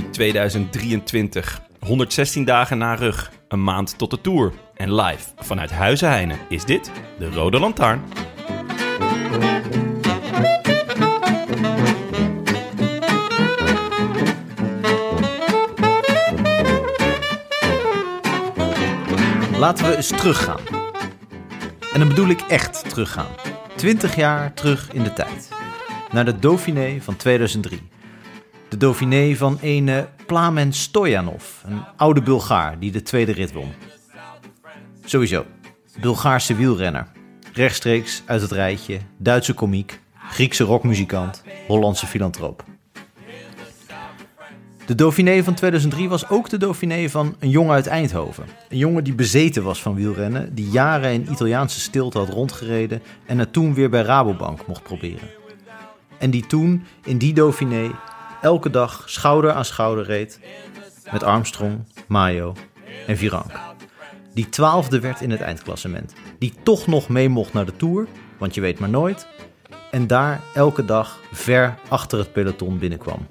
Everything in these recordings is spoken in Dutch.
Juni 2023. 116 dagen na rug. Een maand tot de Tour. En live vanuit Huizen Heine is dit de Rode Lantaarn. Laten we eens teruggaan. En dan bedoel ik echt teruggaan. 20 jaar terug in de tijd. Naar de Dauphiné van 2003. De Dauphiné van ene Plamen Stojanov, een oude Bulgaar die de tweede rit won. Sowieso, Bulgaarse wielrenner. Rechtstreeks uit het rijtje, Duitse komiek, Griekse rockmuzikant, Hollandse filantroop. De Dauphiné van 2003 was ook de Dauphiné van een jongen uit Eindhoven. Een jongen die bezeten was van wielrennen, die jaren in Italiaanse stilte had rondgereden en het toen weer bij Rabobank mocht proberen. En die toen, in die Dauphiné, elke dag schouder aan schouder reed met Armstrong, Mayo en Virank. Die twaalfde werd in het eindklassement. Die toch nog mee mocht naar de Tour, want je weet maar nooit. En daar elke dag ver achter het peloton binnenkwam.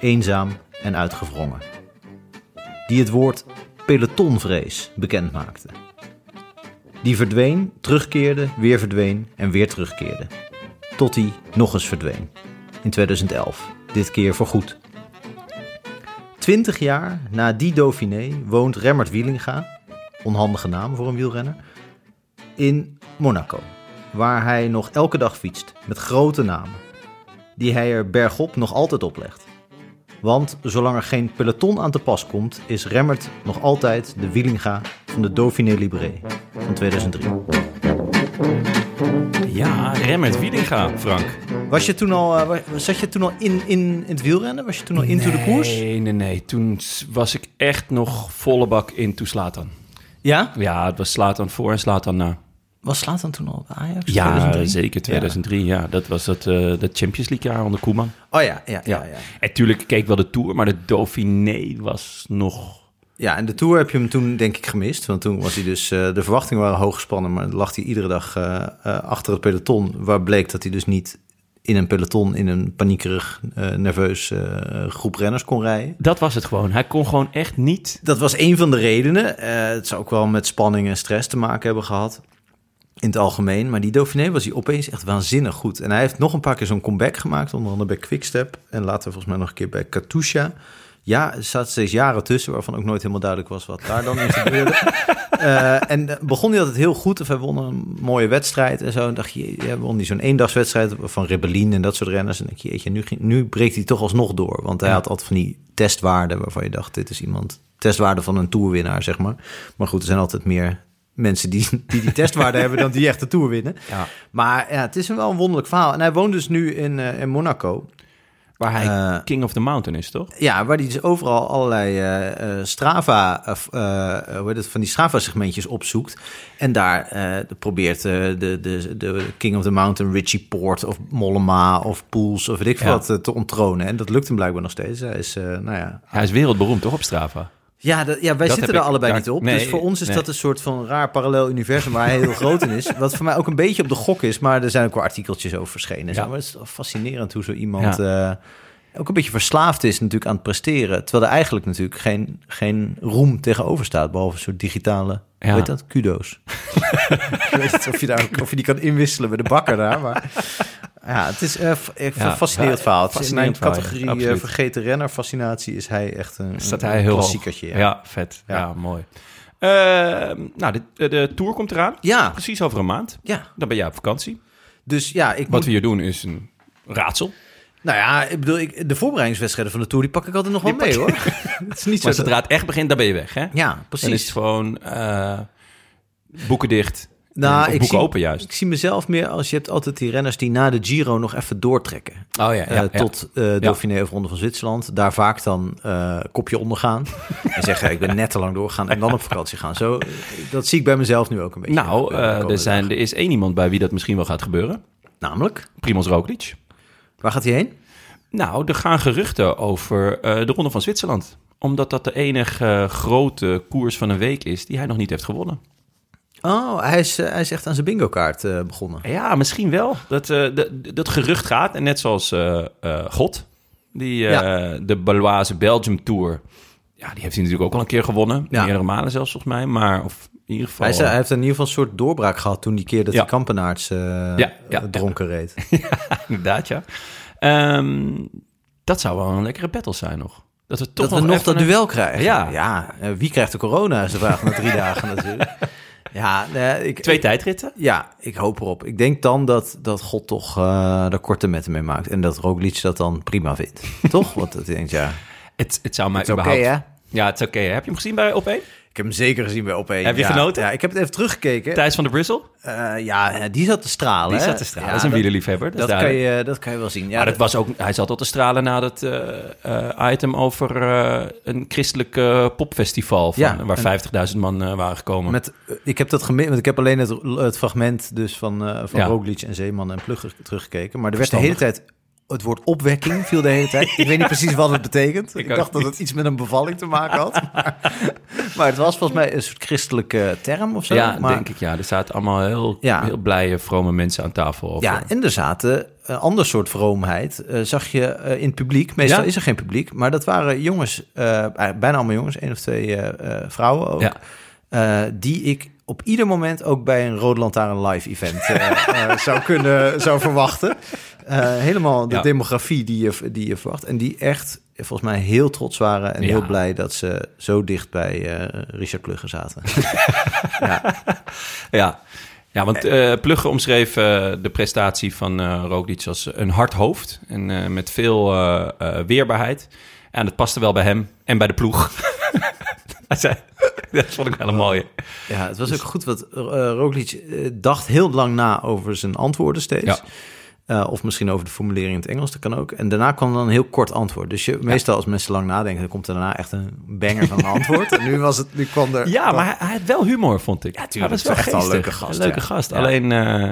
Eenzaam en uitgewrongen. Die het woord pelotonvrees bekend maakte. Die verdween, terugkeerde, weer verdween en weer terugkeerde. Tot hij nog eens verdween. In 2011. Dit keer voorgoed. Twintig jaar na die Dauphiné woont Remmert Wielinga, onhandige naam voor een wielrenner, in Monaco. Waar hij nog elke dag fietst met grote namen. Die hij er bergop nog altijd oplegt. Want zolang er geen peloton aan te pas komt, is Remmert nog altijd de Wielinga van de Dauphiné Libre van 2003. Ja, Remmert Wiedinga, Frank. Was je toen al, eh, zat je toen al in, in, in het wielrennen? Was je toen al into de koers? Nee, nee, nee. Toen was ik echt nog volle bak into Slatan. Ja? Ja, het was Slatan voor en Slatan na. Was Slatan toen al bij Ajax? Ja, 2003? zeker 2003. Ja. dat was het, eh dat Champions League jaar onder Koeman. Oh ja, ja, ja. Ja. ja. En tuurlijk keek ik wel de Tour, maar de Dauphiné was nog... Ja, en de Tour heb je hem toen denk ik gemist. Want toen was hij dus, eh, de verwachtingen waren hoog gespannen, maar lag hij iedere dag achter het peloton. Waar bleek dat hij dus niet in een peloton, in een paniekerig, eh, nerveus eh, groep renners kon rijden. Dat was het gewoon. Hij kon gewoon echt niet... Dat was een van de redenen. Eh, het zou ook wel met spanning en stress te maken hebben gehad. In het algemeen. Maar die Dauphiné was hij opeens echt waanzinnig goed. En hij heeft nog een paar keer zo'n comeback gemaakt. Onder andere bij Quickstep. En later volgens mij nog een keer bij Katusha. Ja, er zaten steeds jaren tussen. Waarvan ook nooit helemaal duidelijk was wat daar dan in gebeurde. Eh, en eh, begon hij altijd heel goed. Of hij won een mooie wedstrijd en zo. En dacht je, ja, won hij zo'n eendagswedstrijd van Rebellin en dat soort renners. En dan denk je, nu, nu breekt hij toch alsnog door. Want hij had altijd van die testwaarden waarvan je dacht, dit is iemand... Testwaarde van een toerwinnaar, zeg maar. Maar goed, er zijn altijd meer mensen die die, die testwaarde hebben dan die echt de tour winnen. Ja. Maar ja, het is een wel een wonderlijk verhaal. En hij woont dus nu in, eh, in Monaco. Waar hij Eh, King of the Mountain is, toch? Ja, waar hij dus overal allerlei eh, eh, Strava, hoe heet het, van die Strava-segmentjes opzoekt. En daar probeert de, de, de King of the Mountain, Richie Port of Mollema of Pools of weet ik Ja. wat te onttronen. En dat lukt hem blijkbaar nog steeds. Hij is, nou ja... Hij is wereldberoemd, toch, op Strava? Ja, dat, ja wij Dat zitten er ik- allebei daar- niet op. nee, dus voor ons is nee. dat een soort van raar parallel universum waar hij heel groot in is. Wat voor mij ook een beetje op de gok is, maar er zijn ook wel artikeltjes over verschenen. Zo. Ja. Maar het is fascinerend hoe zo iemand eh, ook een beetje verslaafd is natuurlijk aan het presteren. Terwijl er eigenlijk natuurlijk geen, geen roem tegenover staat, behalve een soort digitale, Ja. hoe heet dat, kudo's. ik weet niet of je, daar, of je die kan inwisselen bij de bakker daar, maar... Ja, het is eh, f- ik vind Ja, een fascinerend verhaal. Het is in mijn ja. categorie eh, vergeten renner fascinatie is hij echt een, Staat een hij heel hoog. klassiekertje. Ja, vet. Ja, mooi. Eh, nou, de, de, tour komt eraan. Ja, Precies over een maand. ja. Dan ben jij op vakantie. Dus ja, ik Wat moet, we hier doen is een raadsel. Nou ja, ik bedoel, ik, de voorbereidingswedstrijden van de Tour... die pak ik altijd nog wel mee, hoor. het is niet zo... Maar zodra het echt begint, dan ben je weg, hè? Ja, Dan is het precies. gewoon eh, boeken dicht. Nou, ik zie- open juist. Ik zie mezelf meer als je hebt altijd die renners die na de Giro nog even doortrekken. Oh ja, ja, Eh, ja. tot eh Dauphiné of Ronde van Zwitserland. Daar vaak dan eh, kopje ondergaan. en zeggen, ik ben net te lang doorgegaan. En dan op vakantie gaan. Zo, dat zie ik bij mezelf nu ook een beetje. Nou, er, zijn, er is één iemand bij wie dat misschien wel gaat gebeuren. Namelijk, Primoz Roglic. waar gaat hij heen? Nou, er gaan geruchten over de Ronde van Zwitserland. Omdat dat de enige grote koers van een week is die hij nog niet heeft gewonnen. Oh, hij is, eh, hij is echt aan zijn bingo kaart eh, begonnen. Ja, misschien wel. Dat, eh, de- dat gerucht gaat. En net zoals God, die, Ja. de Baloise Belgium Tour. Ja, die heeft hij natuurlijk ook al een keer gewonnen. Ja. Meerdere malen zelfs, volgens mij. Maar of in ieder geval... Hij, hij heeft in ieder geval een soort doorbraak gehad toen die keer dat Ja. ja, ja. dronken reed. Inderdaad, ja. Ehm, dat zou wel een lekkere battle zijn nog. Dat we toch dat we nog dat een- duel krijgen. Ja. ja wie krijgt de corona is de vraag na drie dagen natuurlijk. Ja, nee, ik, Twee tijdritten? Ja, ik hoop erop. Ik denk dan dat, dat God toch uh, de korte metten mee maakt. En dat Roglic dat dan prima vindt. toch? Want ik denk, ja... Het, het zou mij Het überhaupt... hè? Ja, het is oké. Heb je hem gezien bij Op1? Ik heb hem zeker gezien bij Op1. Heb je ja, genoten? Ja, ik heb het even teruggekeken. Thijs van de Brussel? Uh, ja, die zat te stralen. Die zat te stralen. Ja, dat is een dat- wielerliefhebber. Dat, Dat, is kan je, dat kan je wel zien. Ja, maar dat was ook, hij zat al te stralen na dat eh, eh, item over eh, een christelijk eh, popfestival. Van, Ja, waar 50.000 man eh, waren gekomen. Met, eh, ik heb dat want ik heb alleen het, het fragment dus van, eh van. Roglic en Zeeman en Plugger teruggekeken. Maar er werd de hele tijd het woord opwekking viel de hele tijd. Ik weet niet precies wat het betekent. Ik, dacht dat het iets met een bevalling te maken had. Maar, maar het was volgens mij een soort christelijke term of zo. ja, maar, denk ik. Ja, er zaten allemaal heel, Ja. heel blije, vrome mensen aan tafel. Over. Ja, en er zaten een ander soort vroomheid. eh, zag je eh, in het publiek. Meestal Ja? is er geen publiek. Maar dat waren jongens, eh, bijna allemaal jongens. één of twee vrouwen ook. Die ik op ieder moment ook bij een Rode Lantaarn live event zou kunnen zou verwachten. Eh, helemaal de Ja. demografie die je, die je verwacht. En die echt volgens mij heel trots waren en Ja. heel blij dat ze zo dicht bij eh, Richard Plugger zaten. ja. Ja, ja want Plugge omschreef de prestatie van eh Roglic als een hard hoofd. En met veel weerbaarheid. En dat paste wel bij hem en bij de ploeg. Hij zei, dat vond ik wel een mooie. Ja, het was ook goed, want uh, Roglic dacht heel lang na over zijn antwoorden steeds. Ja. Eh, of misschien over de formulering in het Engels, dat kan ook. En daarna kwam dan een heel kort antwoord. Dus je, meestal als mensen lang nadenken, dan komt er daarna echt een banger van een antwoord. En nu, was het, nu kwam er... Ja, maar hij, hij had wel humor, vond ik. Ja, tuurlijk. dat is wel echt wel een leuke gast, Een leuke gast. Alleen, eh,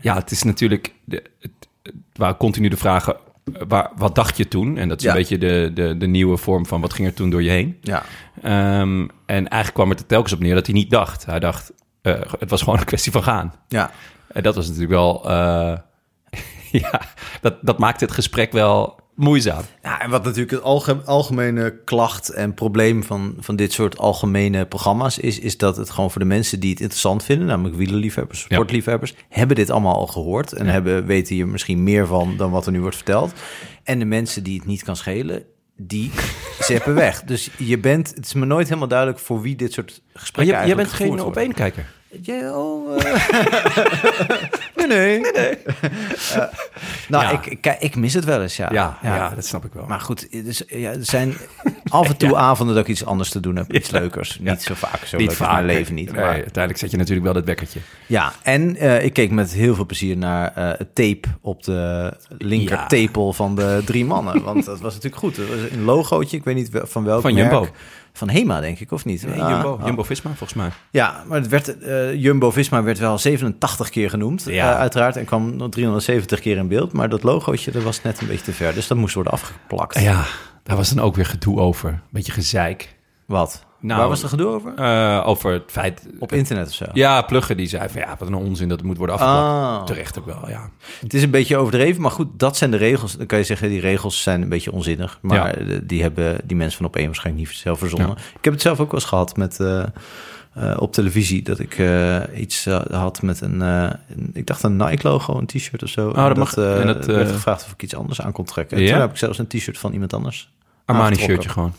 ja, het is natuurlijk... De, het, het waren continu de vragen... Waar, wat dacht je toen? En dat is Ja. een beetje de, de, de nieuwe vorm van wat ging er toen door je heen. Ja, Ehm, en eigenlijk kwam het er telkens op neer dat hij niet dacht. Hij dacht, eh, het was gewoon een kwestie van gaan. ja. En dat was natuurlijk wel... ja, dat, dat maakte het gesprek wel moeizaam. Ja, en wat natuurlijk het alge- algemene klacht en probleem van, van dit soort algemene programma's is, is dat het gewoon voor de mensen die het interessant vinden, namelijk wielerliefhebbers, sportliefhebbers, hebben dit allemaal al gehoord en hebben, weten hier misschien meer van dan wat er nu wordt verteld. En de mensen die het niet kan schelen, die zeppen weg. Dus je bent, het is me nooit helemaal duidelijk voor wie dit soort Maar gesprekken je, eigenlijk bent geen op-één-kijker. Ja, oh, eh. nee, nee. Nou, Ja. ik, ik, kijk, ik mis het wel eens, ja. Ja, ja. dat snap ik wel. Maar goed, het is, ja, er zijn af en toe avonden dat ik iets anders te doen heb. Iets leukers. Ja. Niet zo vaak. Zo niet vaak. mijn leven niet. Nee, Maar, uiteindelijk zet je natuurlijk wel dat wekkertje. ja, en eh, ik keek met heel veel plezier naar eh, het tape op de linker Ja. tepel van de drie mannen. Want dat was natuurlijk goed. Het was een logootje, ik weet niet van welk Van merk. Jumbo. Van Hema, denk ik, of niet? Nee, Ah, Jumbo, ah. Jumbo-Visma, volgens mij. Ja, maar het werd, eh, Jumbo-Visma werd wel 87 keer genoemd, Ja. eh, uiteraard. En kwam nog 370 keer in beeld. Maar dat logootje, dat was net een beetje te ver. Dus dat moest worden afgeplakt. Ja, daar was dan ook weer gedoe over. Beetje gezeik. Wat? Nou, Waar was er gedoe over? Eh, over het feit... Op internet of zo? Ja, Pluggen die zei van ja, wat een onzin dat het moet worden afgeplakt. Ah. Terecht ook wel, ja. Het is een beetje overdreven, maar goed, dat zijn de regels. Dan kan je zeggen, die regels zijn een beetje onzinnig. Maar die hebben die mensen van op één waarschijnlijk niet zelf verzonnen. Ik heb het zelf ook wel eens gehad met... eh, eh, op televisie dat ik iets had met een, een- ik dacht een Nike-logo, een t-shirt of zo. Oh, dat mag. En dat, werd gevraagd of ik iets anders aan kon trekken. En Ja? toen heb ik zelfs een t-shirt van iemand anders. Armani-shirtje gewoon.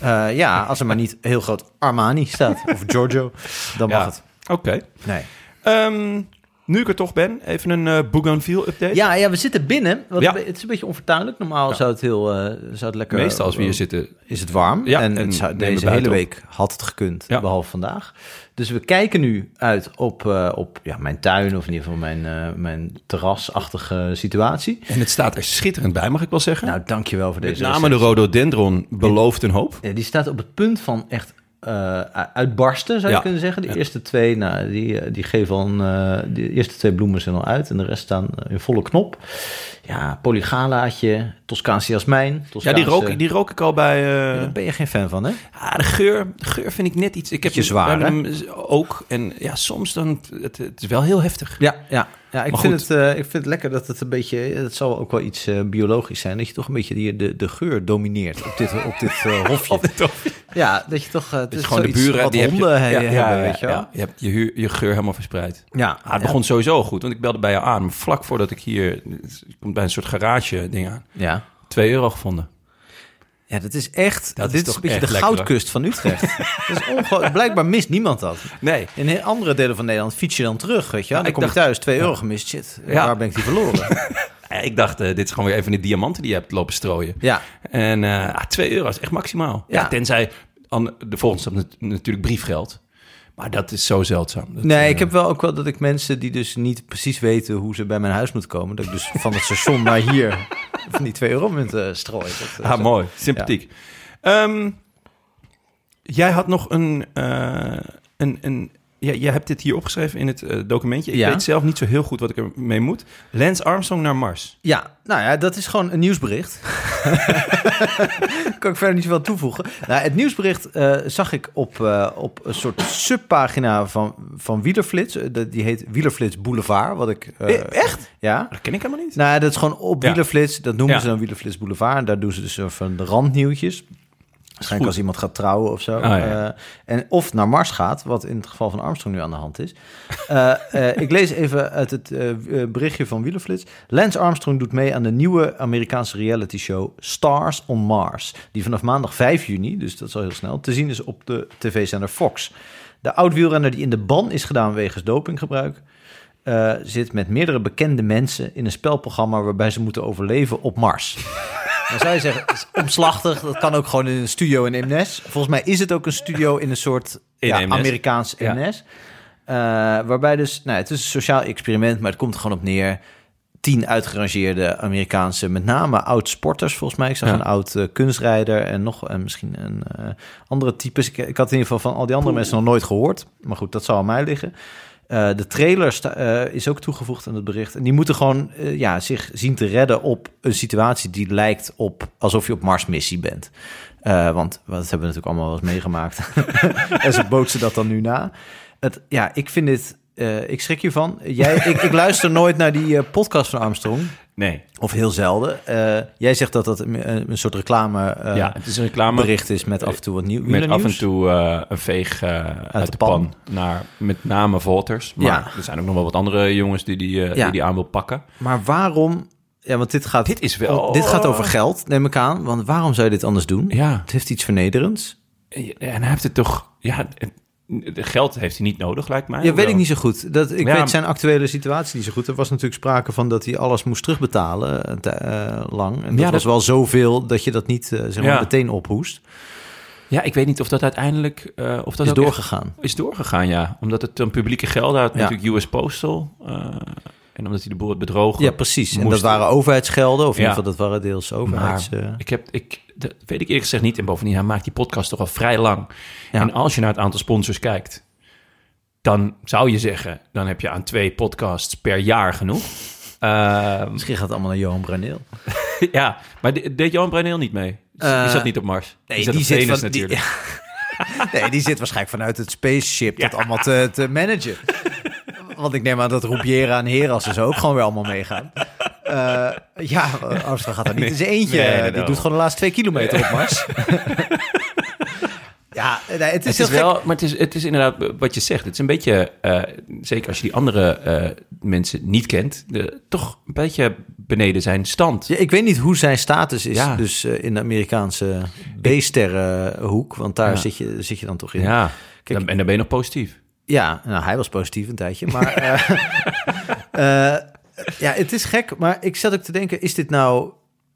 Eh, ja, als er maar niet heel groot Armani staat of Giorgio, dan mag Ja. het. Oké. Nee. Ehm, nu ik er toch ben, even een eh Bougainville update. Ja, ja, we zitten binnen. Wat Ja. Het is een beetje onfortuinlijk. Normaal zou het heel eh, zou het lekker... Meestal als we hier zitten. is het warm. Ja, en zou- deze hele op. week had het gekund, Ja. behalve vandaag. Dus we kijken nu uit op, eh, op ja, mijn tuin, of in ieder geval mijn, eh, mijn terrasachtige situatie. En het staat er schitterend bij, mag ik wel zeggen. Nou, dankjewel voor Met deze name de rhododendron belooft een hoop. Ja, die staat op het punt van echt eh, uitbarsten, zou je Ja. kunnen zeggen. De Ja. eerste twee, nou, die, eh, die geven al eh, de eerste twee bloemen zijn al uit en de rest staan in volle knop. Ja, polygalaatje, Toscaanse jasmijn. Ja, Toscaanse... die rook, die rook ik al bij... Daar ben je geen fan van, hè? Ah, de geur, de geur vind ik net iets. Ik heb Beetje zwaar, hem ook. En ja, soms dan. Het, het is wel heel heftig. Ja, ja. Ja ik, Maar vind goed. het, eh, ik vind het lekker dat het een beetje... Het zal ook wel iets eh, biologisch zijn. Dat je toch een beetje die, de, de geur domineert op dit, op dit eh, hofje. Ja, dat je toch... het is gewoon de buren wat die heb je- honden ja, ja, hebben, weet je wel. ja. Je hebt je, je geur helemaal verspreid. Ja, Ah, het begon sowieso goed, want ik belde bij je aan. Maar vlak voordat ik hier... Ik kom bij een soort garage ding aan. Ja. 2 euro gevonden. Ja, dat is echt... Dat is dit is toch een beetje de lekker, goudkust van Utrecht. dat is. Blijkbaar mist niemand dat. Nee. In andere delen van Nederland fiets je dan terug, weet je. Ja, dan ik kom dacht- je thuis, 2 euro gemist. Shit, Ja. waar ben ik die verloren? Ik dacht, eh, dit is gewoon weer even de diamanten die je hebt lopen strooien. ja, En eh 2 euro is echt maximaal. Ja. Ja. tenzij de volgende stap nat- natuurlijk briefgeld. Maar dat is zo zeldzaam. Dat, Nee, eh, ik heb wel ook wel dat ik mensen die dus niet precies weten hoe ze bij mijn huis moeten komen, dat ik dus van het station naar hier van die 2 euro munten strooi. Dat, eh, Ah, zo. mooi. Sympathiek. Ehm, jij had nog een... eh, een, een ja, jij hebt dit hier opgeschreven in het eh, documentje. Ik Ja. weet zelf niet zo heel goed wat ik ermee moet. Lance Armstrong naar Mars. Ja, nou ja, dat is gewoon een nieuwsbericht. kan ik verder niet zoveel toevoegen. Nou, het nieuwsbericht eh, zag ik op, eh, op een soort subpagina van, van Wielerflits. Die heet Wielerflits Boulevard, wat ik... echt? Ja. Dat ken ik helemaal niet. Nou, dat is gewoon op Ja. Wielerflits. Dat noemen Ja. ze dan Wielerflits Boulevard. En daar doen ze dus van de randnieuwtjes. Waarschijnlijk als iemand gaat trouwen of zo. Ah, ja. Eh, en of naar Mars gaat, wat in het geval van Armstrong nu aan de hand is. Eh, eh, ik lees even uit het berichtje van Wielerflits. Lance Armstrong doet mee aan de nieuwe Amerikaanse reality show Stars on Mars. Die vanaf maandag 5 juni, dus dat is al heel snel, te zien is op de tv-zender Fox. De oud-wielrenner die in de ban is gedaan wegens dopinggebruik... zit met meerdere bekende mensen in een spelprogramma... waarbij ze moeten overleven op Mars. Dan zou je zeggen, omslachtig. Dat kan ook gewoon in een studio in Eemnes. Volgens mij is het ook een studio in een soort In ja. Amerikaans Ja. Eemnes. Eh, waarbij dus, nou, het is een sociaal experiment, maar het komt er gewoon op neer. Tien uitgerangeerde Amerikaanse, met name oud-sporters volgens mij. Ik zag Ja. een oud eh, kunstrijder en nog en misschien een eh, andere types. Ik, ik had in ieder geval van al die andere mensen nog nooit gehoord. Maar goed, dat zal aan mij liggen. Eh, de trailer eh, is ook toegevoegd aan het bericht. En die moeten gewoon eh, ja, zich zien te redden op een situatie die lijkt op alsof je op Marsmissie bent. Want wat hebben we natuurlijk allemaal wel eens meegemaakt. en ze bootsen dat dan nu na. Het, ja, ik vind dit. ik schrik hiervan. Jij, ik, ik luister nooit naar die podcast van Armstrong. Nee. Of heel zelden. Eh, jij zegt dat dat een, een soort reclame eh, ja, het is een reclame bericht is met af en toe wat nieuw. met af en toe eh, een veeg uit, de pan. pan. naar met name Volters. Maar Ja. er zijn ook nog wel wat andere jongens die die, Ja. die, die aan wil pakken. Maar waarom... Ja, want dit gaat, Dit is wel- oh, dit gaat over geld, neem ik aan. Want waarom zou je dit anders doen? Ja, Het heeft iets vernederends. en hij heeft het toch... Ja, geld heeft hij niet nodig, lijkt mij. Ja, weet ik niet zo goed. Dat, ik Ja. weet zijn actuele situatie niet zo goed. Er was natuurlijk sprake van dat hij alles moest terugbetalen eh, te- eh, lang. En dat Ja, was dat- wel zoveel dat je dat niet eh, zeg maar, Ja. meteen ophoest. Ja, ik weet niet of dat uiteindelijk... of dat is doorgegaan. is doorgegaan, ja. Omdat het dan publieke geld uit, Ja. natuurlijk US Postal... en omdat hij de boel had bedrogen. Ja, precies. En dat waren overheidsgelden. Of in Ja. ieder geval, dat waren deels overheids... Maar eh, ik heb, ik, dat weet ik eerlijk gezegd niet. En bovendien, hij maakt die podcast toch al vrij lang. En als je naar het aantal sponsors kijkt, dan zou je zeggen, dan heb je aan twee podcasts per jaar genoeg. Ehm, misschien gaat het allemaal naar Johan Bruineel. ja, maar de- deed Johan Bruineel niet mee? die Eh, zat niet op Mars. Nee, die zat die op zit, Venus van, die, natuurlijk. nee, die zit waarschijnlijk vanuit het spaceship dat allemaal te, te managen. Want ik neem aan dat Rubiera en Heras dus ook gewoon weer allemaal meegaan. Eh, ja, Armstrong gaat er niet Nee. in zijn eentje. Nee, die doet gewoon de laatste twee kilometer op Mars. ja, nee, het is, Het is heel wel, maar het is, het is inderdaad wat je zegt. Het is een beetje, eh, zeker als je die andere eh, mensen niet kent, de, toch een beetje beneden zijn stand. Ja, ik weet niet hoe zijn status is, Ja. dus in de Amerikaanse B-sterrenhoek, want daar Ja. zit, je, zit je dan toch in. Ja, Kijk, dan, en dan ben je nog positief. Ja, nou, hij was positief een tijdje, maar... eh, Eh, ja, het is gek, maar ik zat ook te denken, is dit nou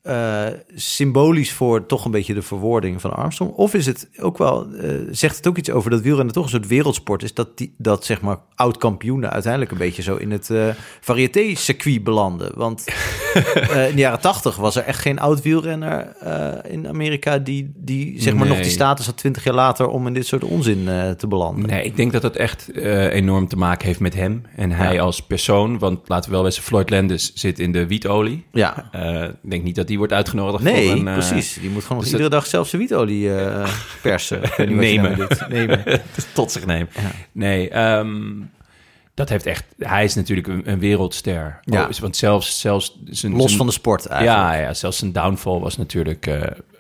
eh, symbolisch voor toch een beetje de verwoording van Armstrong? Of is het ook wel, eh, zegt het ook iets over dat wielrennen toch een soort wereldsport is, dat, die, dat zeg maar oud-kampioenen uiteindelijk een beetje zo in het eh variété-circuit belanden? Want in de jaren tachtig was er echt geen oud wielrenner eh, in Amerika die, die zeg maar nog die status had twintig jaar later om in dit soort onzin te belanden. Nee, ik denk dat het echt enorm te maken heeft met hem en hij Ja. als persoon. Want laten we wel wezen, Floyd Landis zit in de wietolie. Ja, ik denk niet dat die wordt uitgenodigd Nee, voor een... eh, precies. Die moet gewoon dus iedere dag zelf zijn wietolie eh, persen. Nemen. nou. Nemen. tot zich nemen. Ja. Nee, ehm, dat heeft echt... Hij is natuurlijk een, een wereldster. Ja. Oh, want zelfs, zelfs zijn, Los zijn- van de sport eigenlijk. Ja, ja, zelfs zijn downfall was natuurlijk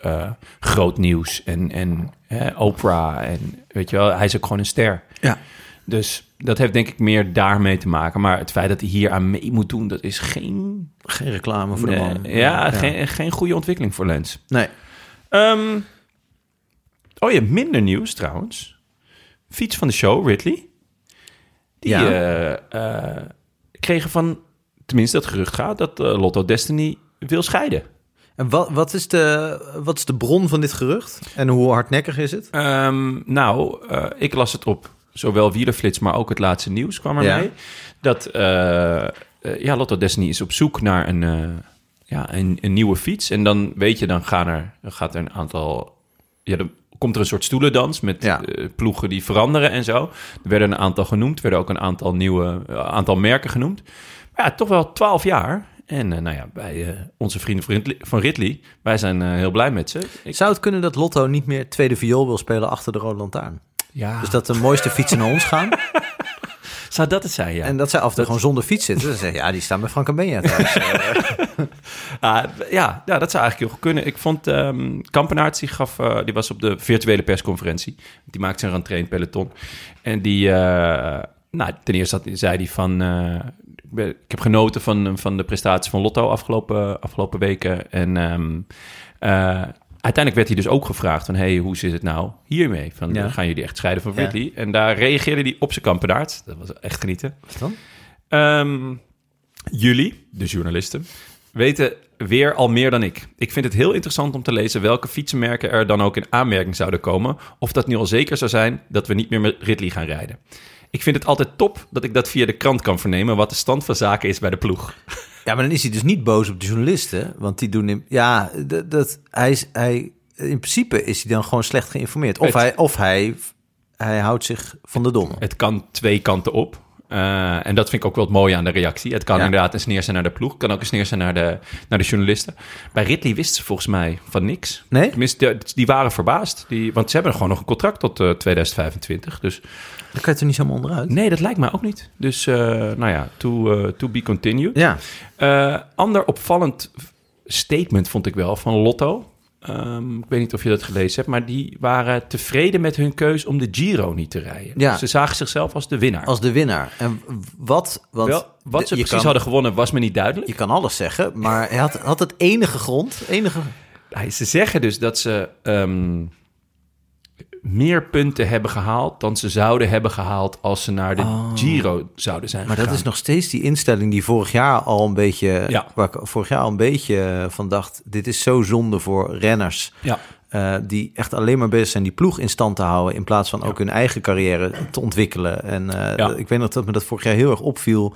eh, groot nieuws. En, en Oprah en weet je wel, hij is ook gewoon een ster. Ja. Dus dat heeft denk ik meer daarmee te maken. Maar het feit dat hij hier aan mee moet doen, dat is geen... Geen reclame voor de man. ja, Geen, geen goede ontwikkeling voor Lens. Nee. Ehm, oh ja, minder nieuws trouwens. Fiets van de show, Ridley. Die Ja. eh, eh, kregen van, tenminste dat gerucht gaat, dat eh, Lotto Destiny wil scheiden. En wat, wat, is de, wat is de bron van dit gerucht? En hoe hardnekkig is het? Ehm, nou, ik las het op zowel Wielerflits, maar ook het laatste nieuws kwam Ja. ermee. Dat eh, eh, ja, Lotto Destiny is op zoek naar een, eh, ja, een, een nieuwe fiets. En dan weet je, dan, gaan er, dan gaat er een aantal... Ja, dan komt er een soort stoelendans met Ja. ploegen die veranderen en zo. Er werden een aantal genoemd, er werden ook een aantal nieuwe aantal merken genoemd. Maar ja, toch wel twaalf jaar. En nou ja, bij onze vrienden van Ridley, wij zijn heel blij met ze. Ik, Zou het kunnen dat Lotto niet meer tweede viool wil spelen achter de Rode Lantaarn? Ja, Dus dat de mooiste fietsen naar ons gaan. zou dat het zijn, ja. En dat zij af en toe gewoon zonder fiets zitten. Dan zeggen ja, die staan bij Frank en Benja thuis. Ah, ja, ja, dat zou eigenlijk heel goed kunnen. Ik vond ehm Kampenaerts, die, gaf, eh, die was op de virtuele persconferentie. Die maakte zijn rentree in het peloton. En die, eh, nou, ten eerste zei hij van... eh, ik, heb genoten van, van de prestatie van Lotto afgelopen, afgelopen weken. En eh, uiteindelijk werd hij dus ook gevraagd van... hey, hoe zit het nou hiermee? Van, Ja. Gaan jullie echt scheiden van Ja. Ridley? En daar reageerde hij op zijn Kampenaerts. Dat was echt genieten. Wat dan? Ehm, jullie, de journalisten, weten weer al meer dan ik. Ik vind het heel interessant om te lezen welke fietsenmerken er dan ook in aanmerking zouden komen. Of dat nu al zeker zou zijn dat we niet meer met Ridley gaan rijden. Ik vind het altijd top dat ik dat via de krant kan vernemen wat de stand van zaken is bij de ploeg. Ja, maar dan is hij dus niet boos op de journalisten. Want die doen hem... Ja, dat, dat, hij is... Hij, in principe is hij dan gewoon slecht geïnformeerd. Of, Het- hij, of hij, hij houdt zich van de domme. Het kan twee kanten op. Eh, en dat vind ik ook wel het mooie aan de reactie. Het kan Ja. inderdaad een sneer zijn naar de ploeg. Het kan ook een sneer zijn naar de, naar de journalisten. Bij Ridley wisten ze volgens mij van niks. Nee? Tenminste, die, die waren verbaasd. Die, want ze hebben gewoon nog een contract tot eh, 2025. Dus Dan kan je er niet zomaar onderuit. nee, dat lijkt mij ook niet. Dus eh, nou ja, to, eh, to be continued. Ja. Eh, ander opvallend statement vond ik wel van Lotto. Ehm, ik weet niet of je dat gelezen hebt, maar die waren tevreden met hun keus om de Giro niet te rijden. Ja. Ze zagen zichzelf als de winnaar. Als de winnaar. En wat... Want Wel, wat de- ze precies kan- hadden gewonnen was me niet duidelijk. Je kan alles zeggen, maar hij had, had het enige grond, enige... Ze zeggen dus dat ze ehm, meer punten hebben gehaald dan ze zouden hebben gehaald als ze naar de Giro zouden zijn Oh. Maar dat is nog steeds die instelling die vorig jaar al een beetje, Ja. waar ik vorig jaar al een beetje van dacht, dit is zo zonde voor renners Ja. eh, die echt alleen maar bezig zijn die ploeg in stand te houden in plaats van ook hun eigen carrière te ontwikkelen. En eh, Ja. ik weet nog dat me dat vorig jaar heel erg opviel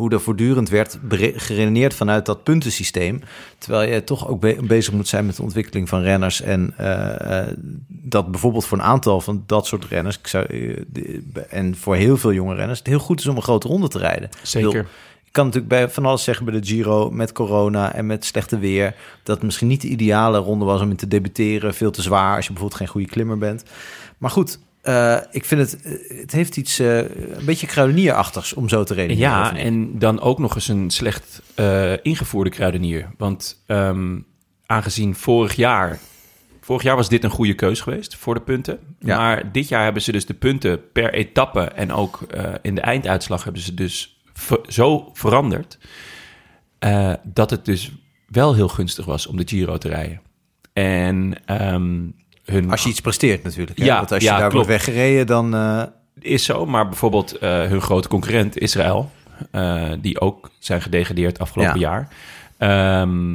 hoe er voortdurend werd geredeneerd vanuit dat puntensysteem. Terwijl je toch ook be- bezig moet zijn met de ontwikkeling van renners. En eh, eh, dat bijvoorbeeld voor een aantal van dat soort renners... Ik zou, eh, de- en voor heel veel jonge renners... het heel goed is om een grote ronde te rijden. Zeker. Bedoel, Ik kan natuurlijk bij van alles zeggen bij de Giro met corona en met slechte weer. Dat het misschien niet de ideale ronde was om in te debuteren. Veel te zwaar als je bijvoorbeeld geen goede klimmer bent. Maar goed, eh, ik vind het, eh, het heeft iets eh, een beetje kruidenierachtigs om zo te redeneren. Ja, en dan ook nog eens een slecht ingevoerde kruidenier. Want ehm, aangezien vorig jaar... Vorig jaar was dit een goede keus geweest voor de punten. Ja. Maar dit jaar hebben ze dus de punten per etappe... en ook in de einduitslag hebben ze dus ver- zo veranderd... dat het dus wel heel gunstig was om de Giro te rijden. En ehm, hun... Als je iets presteert natuurlijk. Hè? Ja, Want als je ja, daar klopt. wordt weggereden, dan... eh, is zo, maar bijvoorbeeld eh, hun grote concurrent Israël, eh, die ook zijn gedegradeerd afgelopen Ja. jaar. Ehm,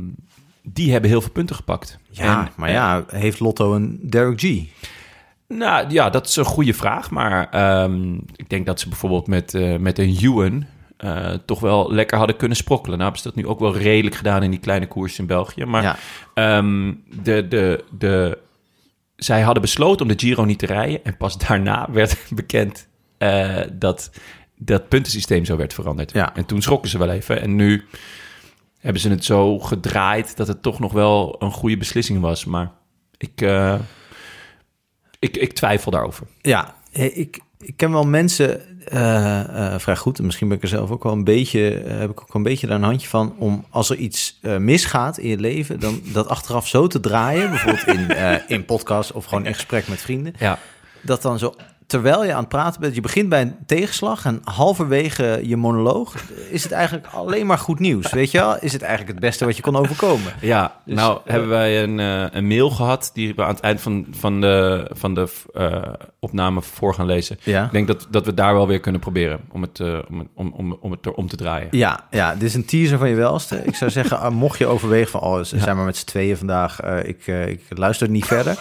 die hebben heel veel punten gepakt. Ja, En, maar ja, heeft Lotto een Derek G? Nou ja, dat is een goede vraag. Maar ehm, ik denk dat ze bijvoorbeeld met, met een Ewan toch wel lekker hadden kunnen sprokkelen. Nou hebben ze dat nu ook wel redelijk gedaan in die kleine koers in België. Maar Ja. ehm, de, de, de, zij hadden besloten om de Giro niet te rijden. En pas daarna werd bekend eh, dat dat puntensysteem zo werd veranderd. Ja. En toen schrokken ze wel even. En nu hebben ze het zo gedraaid dat het toch nog wel een goede beslissing was. Maar ik, eh, ik, ik twijfel daarover. Ja, ik, ik ken wel mensen eh, eh, vrij goed. En misschien ben ik er zelf ook wel een beetje, eh, heb ik ook een beetje daar een handje van. Om als er iets misgaat in je leven, dan dat achteraf zo te draaien. Bijvoorbeeld in, in podcast of gewoon in gesprek met vrienden. Ja, Dat dan zo, terwijl je aan het praten bent, je begint bij een tegenslag. En halverwege je monoloog is het eigenlijk alleen maar goed nieuws. Weet je wel? Is het eigenlijk het beste wat je kon overkomen. ja. Dus, nou eh, hebben wij een, eh, een mail gehad die we aan het eind van, van de, van de eh, opname voor gaan lezen. Ja. Ik denk dat, dat we daar wel weer kunnen proberen om het, om, om, om, om het erom te draaien. Ja, ja, dit is een teaser van je welste. Ik zou zeggen, mocht je overwegen van... oh, ze zijn maar met z'n tweeën vandaag, ik, ik luister niet verder.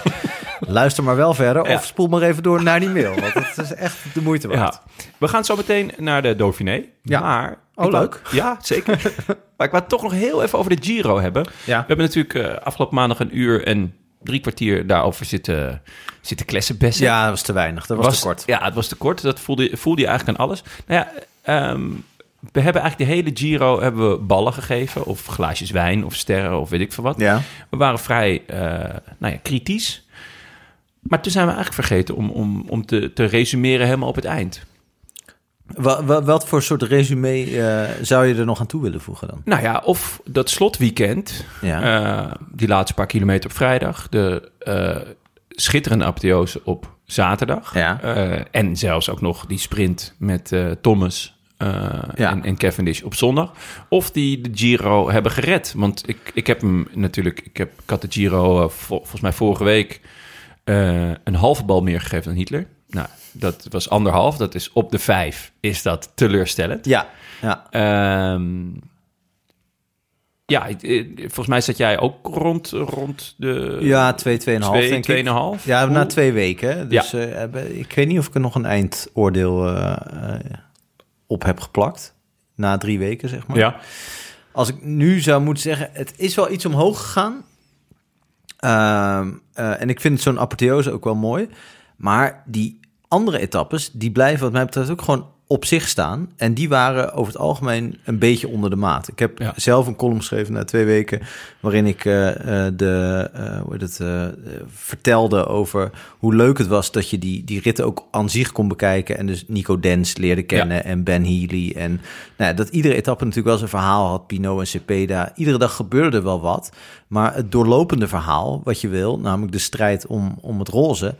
luister maar wel verder Ja. of spoel maar even door naar die mail. Want het is echt de moeite waard. Ja. We gaan zo meteen naar de Dauphiné. Ja. Maar, Oh, leuk. Ja, zeker. maar ik wou het toch nog heel even over de Giro hebben. Ja. We hebben natuurlijk eh, afgelopen maandag een uur en drie kwartier daarover zitten, zitten klessenbessen. Ja, dat was te weinig. Dat was, te kort. Ja, het was te kort. Dat voelde, voelde je eigenlijk aan alles. Nou ja, ehm, we hebben eigenlijk de hele Giro hebben we ballen gegeven. Of glaasjes wijn, of sterren, of weet ik veel wat. Ja. We waren vrij eh, nou ja, kritisch. Maar toen zijn we eigenlijk vergeten om, om, om te, te resumeren helemaal op het eind. Wa- wa- wat voor soort resume eh, zou je er nog aan toe willen voegen dan? Nou ja, of dat slotweekend, Ja. eh, die laatste paar kilometer op vrijdag, de eh, schitterende apotheose op zaterdag. Ja. En zelfs ook nog die sprint met Thomas Ja. en, en Cavendish op zondag. Of die de Giro hebben gered. Want ik, ik heb hem natuurlijk, ik, heb, ik had de Giro vol- volgens mij vorige week eh, een halve bal meer gegeven dan Hitler. Nou, dat was anderhalf. Dat is op de vijf. Is dat teleurstellend? Ja, ja. Ehm, ja, ik- eh, volgens mij zat jij ook rond, rond de... Ja, 2, 2,5 twee, denk ik. tweeënhalf? Ja, na twee weken. Dus eh, hebben- ik weet niet of ik er nog een eindoordeel eh, eh, op heb geplakt. Na drie weken, zeg maar. Ja, Als ik nu zou moeten zeggen, het is wel iets omhoog gegaan. Ehm, eh, en ik vind zo'n apotheose ook wel mooi. Maar die andere etappes, die blijven wat mij betreft ook gewoon op zich staan. En die waren over het algemeen een beetje onder de maat. Ik heb Ja. zelf een column geschreven na twee weken... waarin ik eh, eh, de, eh, hoe het, vertelde over hoe leuk het was... dat je die, die ritten ook aan zich kon bekijken... en dus Nico Dens leerde kennen en Ben Healy. En nou ja, dat iedere etappe natuurlijk wel zijn verhaal had. Pinot en Cepeda. Iedere dag gebeurde er wel wat. Maar het doorlopende verhaal, wat je wil... namelijk de strijd om, om het roze...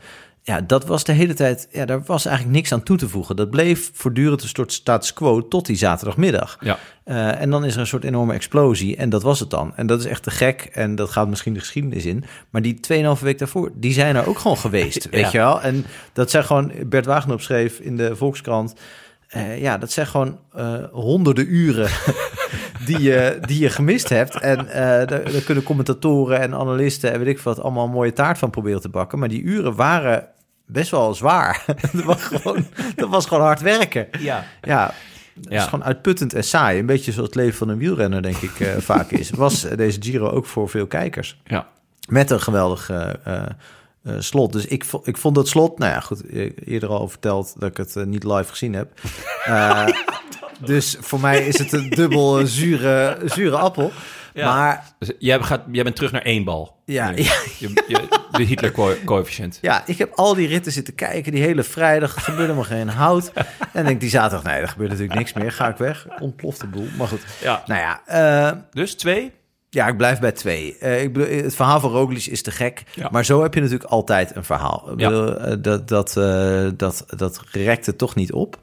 Ja, dat was de hele tijd. Ja, daar was eigenlijk niks aan toe te voegen. Dat bleef voortdurend een soort status quo tot die zaterdagmiddag. ja. Eh, en dan is er een soort enorme explosie. En dat was het dan. En dat is echt te gek. En dat gaat misschien de geschiedenis in. Maar die 2,5 week daarvoor, die zijn er ook gewoon geweest. Weet Ja. je wel? En dat zijn gewoon. Bert Wagenop schreef in de Volkskrant. eh, ja, dat zijn gewoon eh, honderden uren die, je, die je gemist hebt. En eh, daar, daar kunnen commentatoren en analisten en weet ik wat allemaal een mooie taart van proberen te bakken. Maar die uren waren best wel zwaar. dat, was gewoon, dat was gewoon hard werken. ja. Ja, het Ja. is gewoon uitputtend en saai. Een beetje zoals het leven van een wielrenner, denk ik, eh, vaak is. Was deze Giro ook voor veel kijkers. ja. Met een geweldig eh, slot. Dus ik, ik vond dat slot... Nou ja, goed, e- eerder al verteld dat ik het niet live gezien heb. Dus voor mij is het een dubbel eh, zure, zure appel. Ja. Maar Dus jij, gaat, jij bent terug naar één bal. Ja. Je, je- de Hitler-coëfficiënt. ja, ik heb al die ritten zitten kijken. Die hele vrijdag, er gebeurde maar geen hout. En denk ik die zaterdag, nee, er gebeurt natuurlijk niks meer. Ga ik weg. Ontploft de boel. Maar goed. Ja. Nou ja, eh, Dus twee? Ja, ik blijf bij twee. Eh, ik bedoel, het verhaal van Roglic is te gek. Ja. Maar zo heb je natuurlijk altijd een verhaal. Ik bedoel, dat, dat, eh, dat, dat rekt het toch niet op.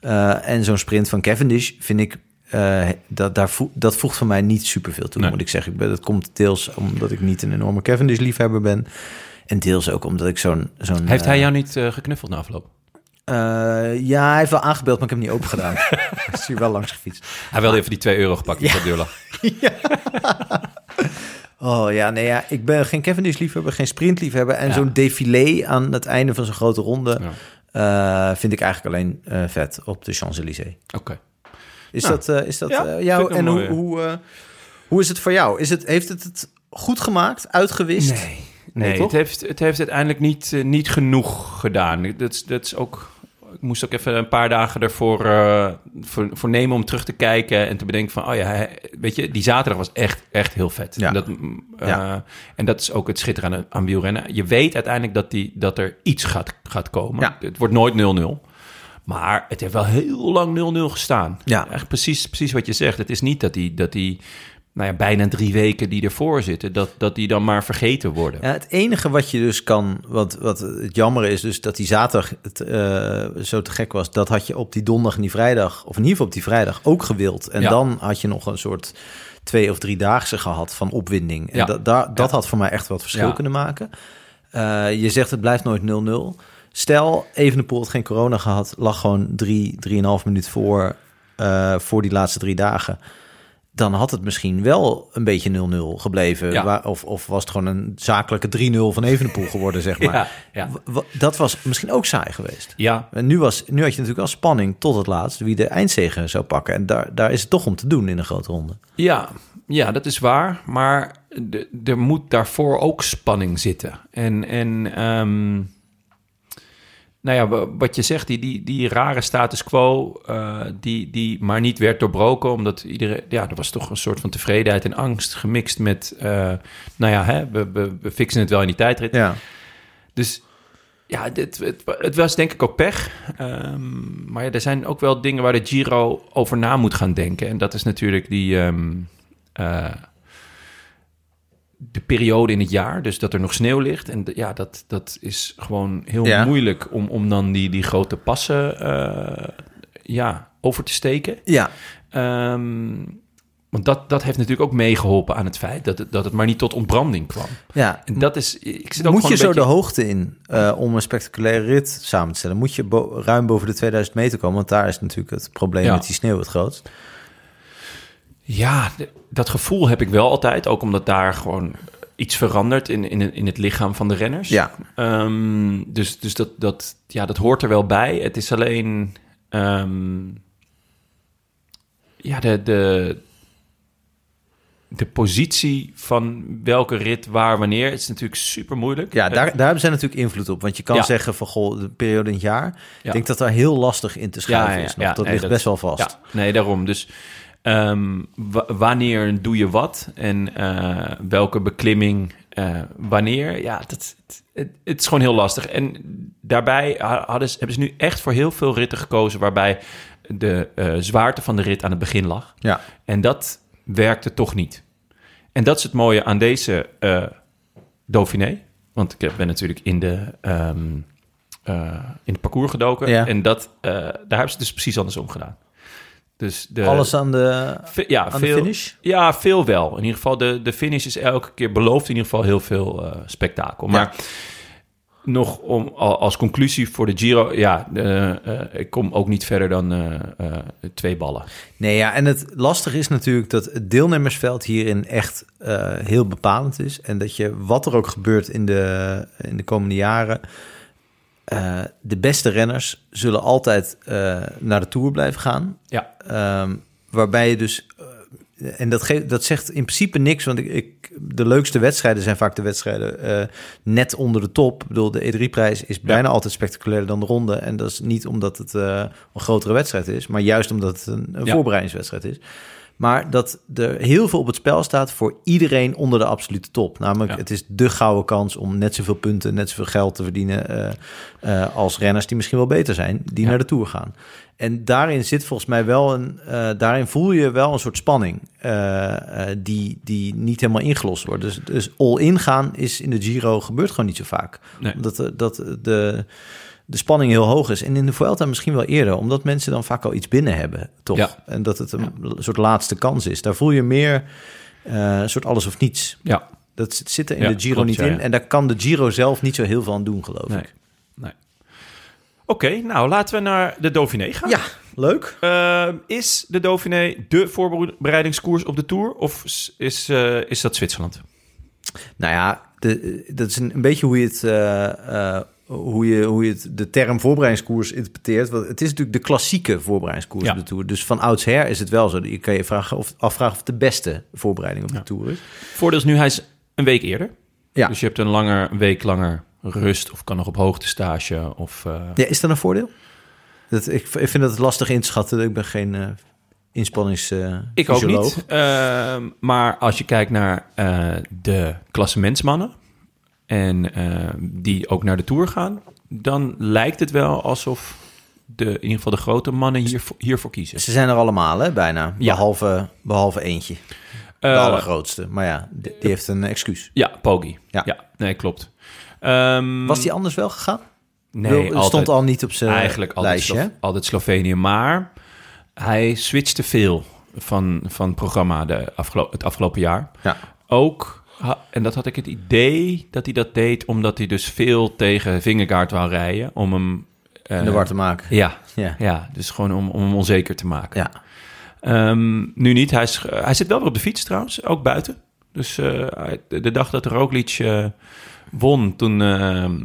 Eh, en zo'n sprint van Cavendish vind ik... eh, dat, daar dat voegt van mij niet superveel toe, Nee. moet ik zeggen. Ik ben, dat komt deels omdat ik niet een enorme Cavendish-liefhebber ben. En deels ook omdat ik zo'n... zo'n Heeft hij eh, jou niet geknuffeld na afloop? Ja, hij heeft wel aangebeld, maar ik heb hem niet open gedaan. Hij is hier wel langs gefietst. Hij wilde even die 2 euro gepakt die voor de deur lag. Oh ja, nee ja, ik ben geen Cavendish-liefhebber, geen sprintliefhebber. En Ja. zo'n défilé aan het einde van zo'n grote ronde... Ja. Eh, vind ik eigenlijk alleen eh, vet op de Champs-Élysées. Oké. Is Nou, dat, eh, is dat ja, jou? En hoe, hoe, hoe is het voor jou? Is het, heeft het het goed gemaakt, uitgewist? Nee, nee het, heeft, het heeft uiteindelijk niet, niet genoeg gedaan. Dat, dat is ook, ik moest ook even een paar dagen ervoor eh, voor, voor nemen om terug te kijken en te bedenken van, oh ja, weet je, die zaterdag was echt, echt heel vet. Ja. En, dat, mm, eh, Ja. en dat is ook het schitterende aan, aan wielrennen. Je weet uiteindelijk dat, die, dat er iets gaat, gaat komen. Ja. Het wordt nooit 0-0. Maar het heeft wel heel lang 0-0 gestaan. Ja. Echt precies, precies wat je zegt. Het is niet dat die, dat die nou ja, bijna drie weken die ervoor zitten, dat, dat die dan maar vergeten worden. Ja, het enige wat je dus kan, wat, wat het jammer is, dus dat die zaterdag het, eh, zo te gek was, dat had je op die donderdag en die vrijdag, of in ieder geval op die vrijdag ook gewild. En Ja. dan had je nog een soort twee of drie daagse gehad van opwinding. En Ja. dat, daar, dat had voor mij echt wat verschil kunnen maken. Eh, je zegt het blijft nooit 0-0. Stel, Evenepoel had geen corona gehad, lag gewoon drie, drieënhalf minuut voor, eh, voor die laatste drie dagen. Dan had het misschien wel een beetje 0-0 gebleven. Ja. Of, of was het gewoon een zakelijke 3-0 van Evenepoel geworden, zeg maar. Ja, dat was misschien ook saai geweest. Ja, En nu, was, nu had je natuurlijk wel spanning tot het laatst wie de eindzege zou pakken. En daar, daar is het toch om te doen in een grote ronde. ja, ja, dat is waar. Maar de- er moet daarvoor ook spanning zitten. En, en ehm, nou ja, wa- wat je zegt, die, die, die rare status quo, eh, die, die maar niet werd doorbroken, omdat iedereen, ja, er was toch een soort van tevredenheid en angst gemixt met, eh, nou ja, hè, we, we, we fixen het wel in die tijdrit. Ja, Dus ja, dit, het, het was denk ik ook pech. Ehm, maar ja, er zijn ook wel dingen waar de Giro over na moet gaan denken. En dat is natuurlijk die... ehm, eh, de periode in het jaar, dus dat er nog sneeuw ligt. En ja, dat, dat is gewoon heel Ja. moeilijk om, om dan die, die grote passen eh, ja, over te steken. ja. Ehm, want dat, dat heeft natuurlijk ook meegeholpen aan het feit dat het, dat het maar niet tot ontbranding kwam. ja. En dat is, ik zit ook Moet je zo de hoogte in eh, om een spectaculaire rit samen te stellen? Moet je bo- ruim boven de 2000 meter komen? Want daar is natuurlijk het probleem Ja. met die sneeuw het grootst. Ja, dat gevoel heb ik wel altijd. Ook omdat daar gewoon iets verandert in, in, in het lichaam van de renners. Ja, Ehm, dus dus dat, dat, ja, dat hoort er wel bij. Het is alleen... ehm, ja, de, de, de positie van welke rit, waar, wanneer... is natuurlijk super moeilijk. ja daar, daar hebben zij natuurlijk invloed op. Want je kan Ja. zeggen van, goh, de periode in het jaar. Ja. Ik denk dat daar heel lastig in te schuiven is. Nog. dat nee, ligt best wel vast. Nee, daarom. Dus ehm, wa- wanneer doe je wat en eh, welke beklimming eh, wanneer? Ja, dat, het, het, is gewoon heel lastig. En daarbij ha- hadden ze, hebben ze nu echt voor heel veel ritten gekozen waarbij de eh, zwaarte van de rit aan het begin lag. Ja. En dat werkte toch niet. En dat is het mooie aan deze Dauphiné. Want ik ben natuurlijk in de, ehm, eh, in het parcours gedoken. Ja. En dat, daar hebben ze dus precies andersom gedaan. Dus de, Alles aan de, ve- ja, aan de finish? Ja, veel wel. In ieder geval, de, de finish is elke keer beloofd in ieder geval heel veel eh, spektakel. Maar nog om, al- als conclusie voor de Giro, ja, eh, eh, ik kom ook niet verder dan eh, eh, twee ballen. Nee, ja, en het lastige is natuurlijk dat het deelnemersveld hierin echt eh, heel bepalend is. En dat je, wat er ook gebeurt in de, in de komende jaren, eh, de beste renners zullen altijd eh, naar de Tour blijven gaan. Ja, Ehm, waarbij je dus, eh, en dat, geeft, dat zegt in principe niks, want ik, ik, de leukste wedstrijden zijn vaak de wedstrijden net onder de top. Ik bedoel, de E3-prijs is bijna altijd spectaculairder dan de ronde. En dat is niet omdat het een grotere wedstrijd is, maar juist omdat het een, een Ja. voorbereidingswedstrijd is. Maar dat er heel veel op het spel staat voor iedereen onder de absolute top. Namelijk, Ja. het is de gouden kans om net zoveel punten, net zoveel geld te verdienen eh, eh, als renners die misschien wel beter zijn, die Ja. naar de Tour gaan. En daarin zit volgens mij wel een, eh, daarin voel je wel een soort spanning die, die niet helemaal ingelost wordt. Dus, dus all-in gaan is in de Giro gebeurt gewoon niet zo vaak. Nee. Omdat eh, dat de, de spanning heel hoog is. En in de Vuelta misschien wel eerder, omdat mensen dan vaak al iets binnen hebben, toch? Ja. En dat het een soort laatste kans is. Daar voel je meer een soort alles of niets. ja. Dat zit- er in Ja, de Giro klopt, niet in. En daar kan de Giro zelf niet zo heel veel aan doen, geloof Nee. ik. nee. Oké, nou laten we naar de Dauphiné gaan. Ja, leuk. Eh, is de Dauphiné de voorbereidingskoers op de Tour of is, is, eh, is dat Zwitserland? Nou ja, de, dat is een, een beetje hoe je het... hoe je, hoe je het, de term voorbereidingskoers interpreteert. Want het is natuurlijk de klassieke voorbereidingskoers Ja. op de Tour. Dus van oudsher is het wel zo. Je kan je vragen of, afvragen of het de beste voorbereiding op Ja. de Tour is. Voordeel is nu, hij is een week eerder. Ja. Dus je hebt een, langer, een week langer rust of kan nog op hoogtestage. Of, eh, ja, is dat een voordeel? Dat, ik, ik vind dat lastig in te schatten. Ik ben geen eh inspannings eh, Ik ook niet. Ehm, maar als je kijkt naar eh, de klassementsmannen... en eh, die ook naar de Tour gaan... dan lijkt het wel alsof de, in ieder geval de grote mannen hiervoor, hiervoor kiezen. Ze zijn er allemaal, hè, bijna. Ja. Behalve, behalve eentje. De Eh, allergrootste. Maar ja, die, die heeft een excuus. Ja, Poggi. Ja. Ja, nee, klopt. Ehm, Was die anders wel gegaan? Nee, Wil- altijd, stond al niet op zijn eigenlijk altijd, lijstje. Slo- altijd Slovenië. Maar hij switchte veel van, van programma de afgelo- het afgelopen jaar. Ja. Ook, ha- en dat had ik het idee dat hij dat deed... omdat hij dus veel tegen Vingegaard wou rijden... om hem... eh, In de war te maken. Ja, Ja. ja, dus gewoon om, om hem onzeker te maken. Ja. Ehm, nu niet. Hij, is, hij zit wel weer op de fiets trouwens, ook buiten. Dus eh, de, dag dat Roglic eh, won, toen ehm,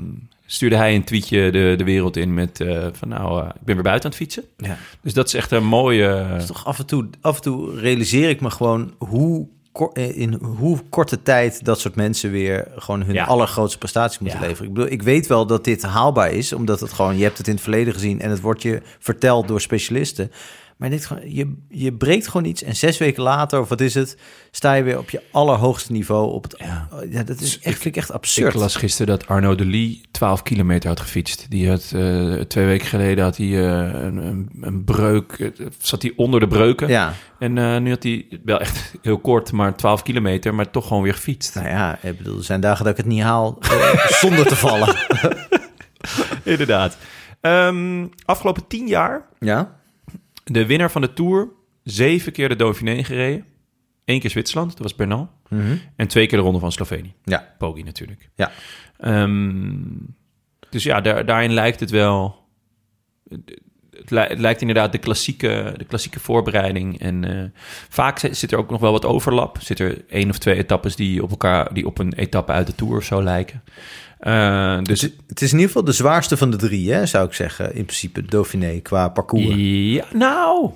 stuurde hij een tweetje de, de wereld in met eh, van nou, eh, ik ben weer buiten aan het fietsen. Ja. Dus dat is echt een mooie... Toch af en toe, af en toe realiseer ik me gewoon hoe, eh, in hoe korte tijd dat soort mensen weer gewoon hun Ja. allergrootste prestatie moeten Ja. leveren. Ik bedoel, ik weet wel dat dit haalbaar is, omdat het gewoon, je hebt het in het verleden gezien en het wordt je verteld door specialisten. Maar dit gewoon, je, je breekt gewoon iets en zes weken later, of wat is het, sta je weer op je allerhoogste niveau. Op het, Ja. ja. dat is Ik- echt, vind ik echt absurd. Ik las gisteren dat Arno de Lee 12 kilometer had gefietst. Die had eh, twee weken geleden had hij eh, een, een, een breuk, zat hij onder de breuken. Ja, En eh, nu had hij wel echt heel kort, maar 12 kilometer, maar toch gewoon weer gefietst. nou ja, ik bedoel, er zijn dagen dat ik het niet haal zonder te vallen. Inderdaad. Ehm, afgelopen tien jaar, Ja? De winnaar van de Tour, zeven keer de Dauphiné gereden. Eén keer Zwitserland, dat was Bernal. Mhm. En twee keer de Ronde van Slovenië. Ja. Poggi natuurlijk. Ja. Ehm, dus ja, daar, daarin lijkt het wel... Het, li- het lijkt inderdaad de klassieke, de klassieke voorbereiding. En eh, vaak zi- zit er ook nog wel wat overlap. Zit er één of twee etappes die op elkaar, die op een etappe uit de Tour of zo lijken. Eh, dus Het, het is in ieder geval de zwaarste van de drie, hè, zou ik zeggen. In principe Dauphiné qua parcours. Ja, nou.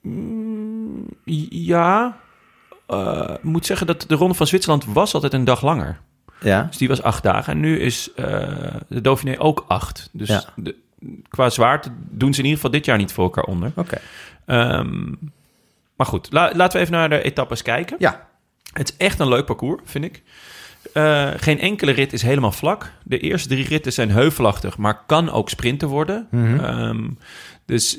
mm, ja. Eh, Ik moet zeggen dat de Ronde van Zwitserland was altijd een dag langer. Ja, Dus die was acht dagen. En nu is eh, de Dauphiné ook acht. Dus Ja. de, qua zwaarte doen ze in ieder geval dit jaar niet voor elkaar onder. oké. Ehm, maar goed, la- laten we even naar de etappes kijken. Ja, Het is echt een leuk parcours, vind ik. Eh, geen enkele rit is helemaal vlak. De eerste drie ritten zijn heuvelachtig, maar kan ook sprinten worden. Mhm. Ehm, dus,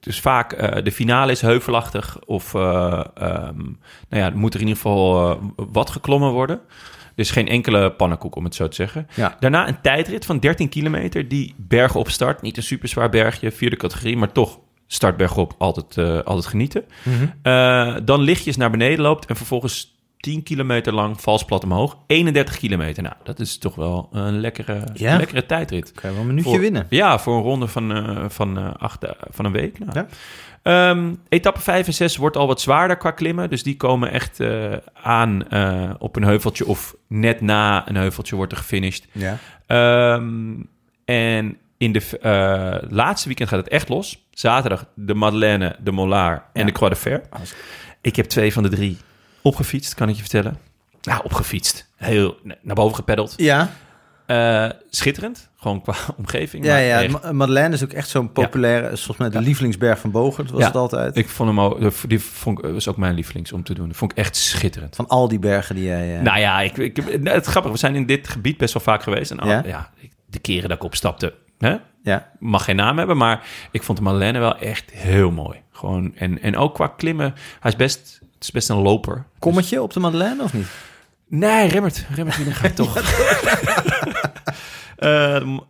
dus vaak eh, de finale is heuvelachtig. Of eh, ehm, nou ja, moet er in ieder geval wat geklommen worden. Dus geen enkele pannenkoek, om het zo te zeggen. ja. Daarna een tijdrit van 13 kilometer, die bergen op start. Niet een super zwaar bergje, vierde categorie, maar toch start bergop altijd, altijd genieten. Mhm. Dan lichtjes naar beneden loopt en vervolgens 10 kilometer lang vals plat omhoog. 31 kilometer. Nou, dat is toch wel een lekkere, Ja. lekkere tijdrit. Kan je wel een minuutje Voor- winnen. Ja, voor een ronde van, eh, van, eh, acht, da- van een week. Nou. Ja. Ehm, etappe 5 en 6 wordt al wat zwaarder qua klimmen. Dus die komen echt eh, aan eh, op een heuveltje of net na een heuveltje wordt er gefinished. Ja. Ehm, en in de eh, laatste weekend gaat het echt los. Zaterdag de Madeleine, de Mollard en Ja. de Croix de Fer. Ik heb twee van de drie opgefietst, kan ik je vertellen. Nou, opgefietst. Heel naar boven gepeddeld. Ja, Eh, schitterend, gewoon qua omgeving. ja, maar ja. echt- Ma- Madeleine is ook echt zo'n populaire, is volgens mij de lievelingsberg van Bogert was Ja. het altijd. Ik vond hem ook, die vond, ik- was ook mijn lievelings om te doen. Dat vond ik echt schitterend. Van al die bergen die jij... eh, Nou ja, ik, ik, nou, het grappig. We zijn in dit gebied best wel vaak geweest. En al- Ja? ja? de keren dat ik opstapte, hè, ja. mag geen naam hebben, maar ik vond de Madeleine wel echt heel mooi. Gewoon, en, en ook qua klimmen, hij is best, is best een loper. Kommetje op de Madeleine of niet? Nee, Remmert. Remmert, die ga ik toch. Eh, de-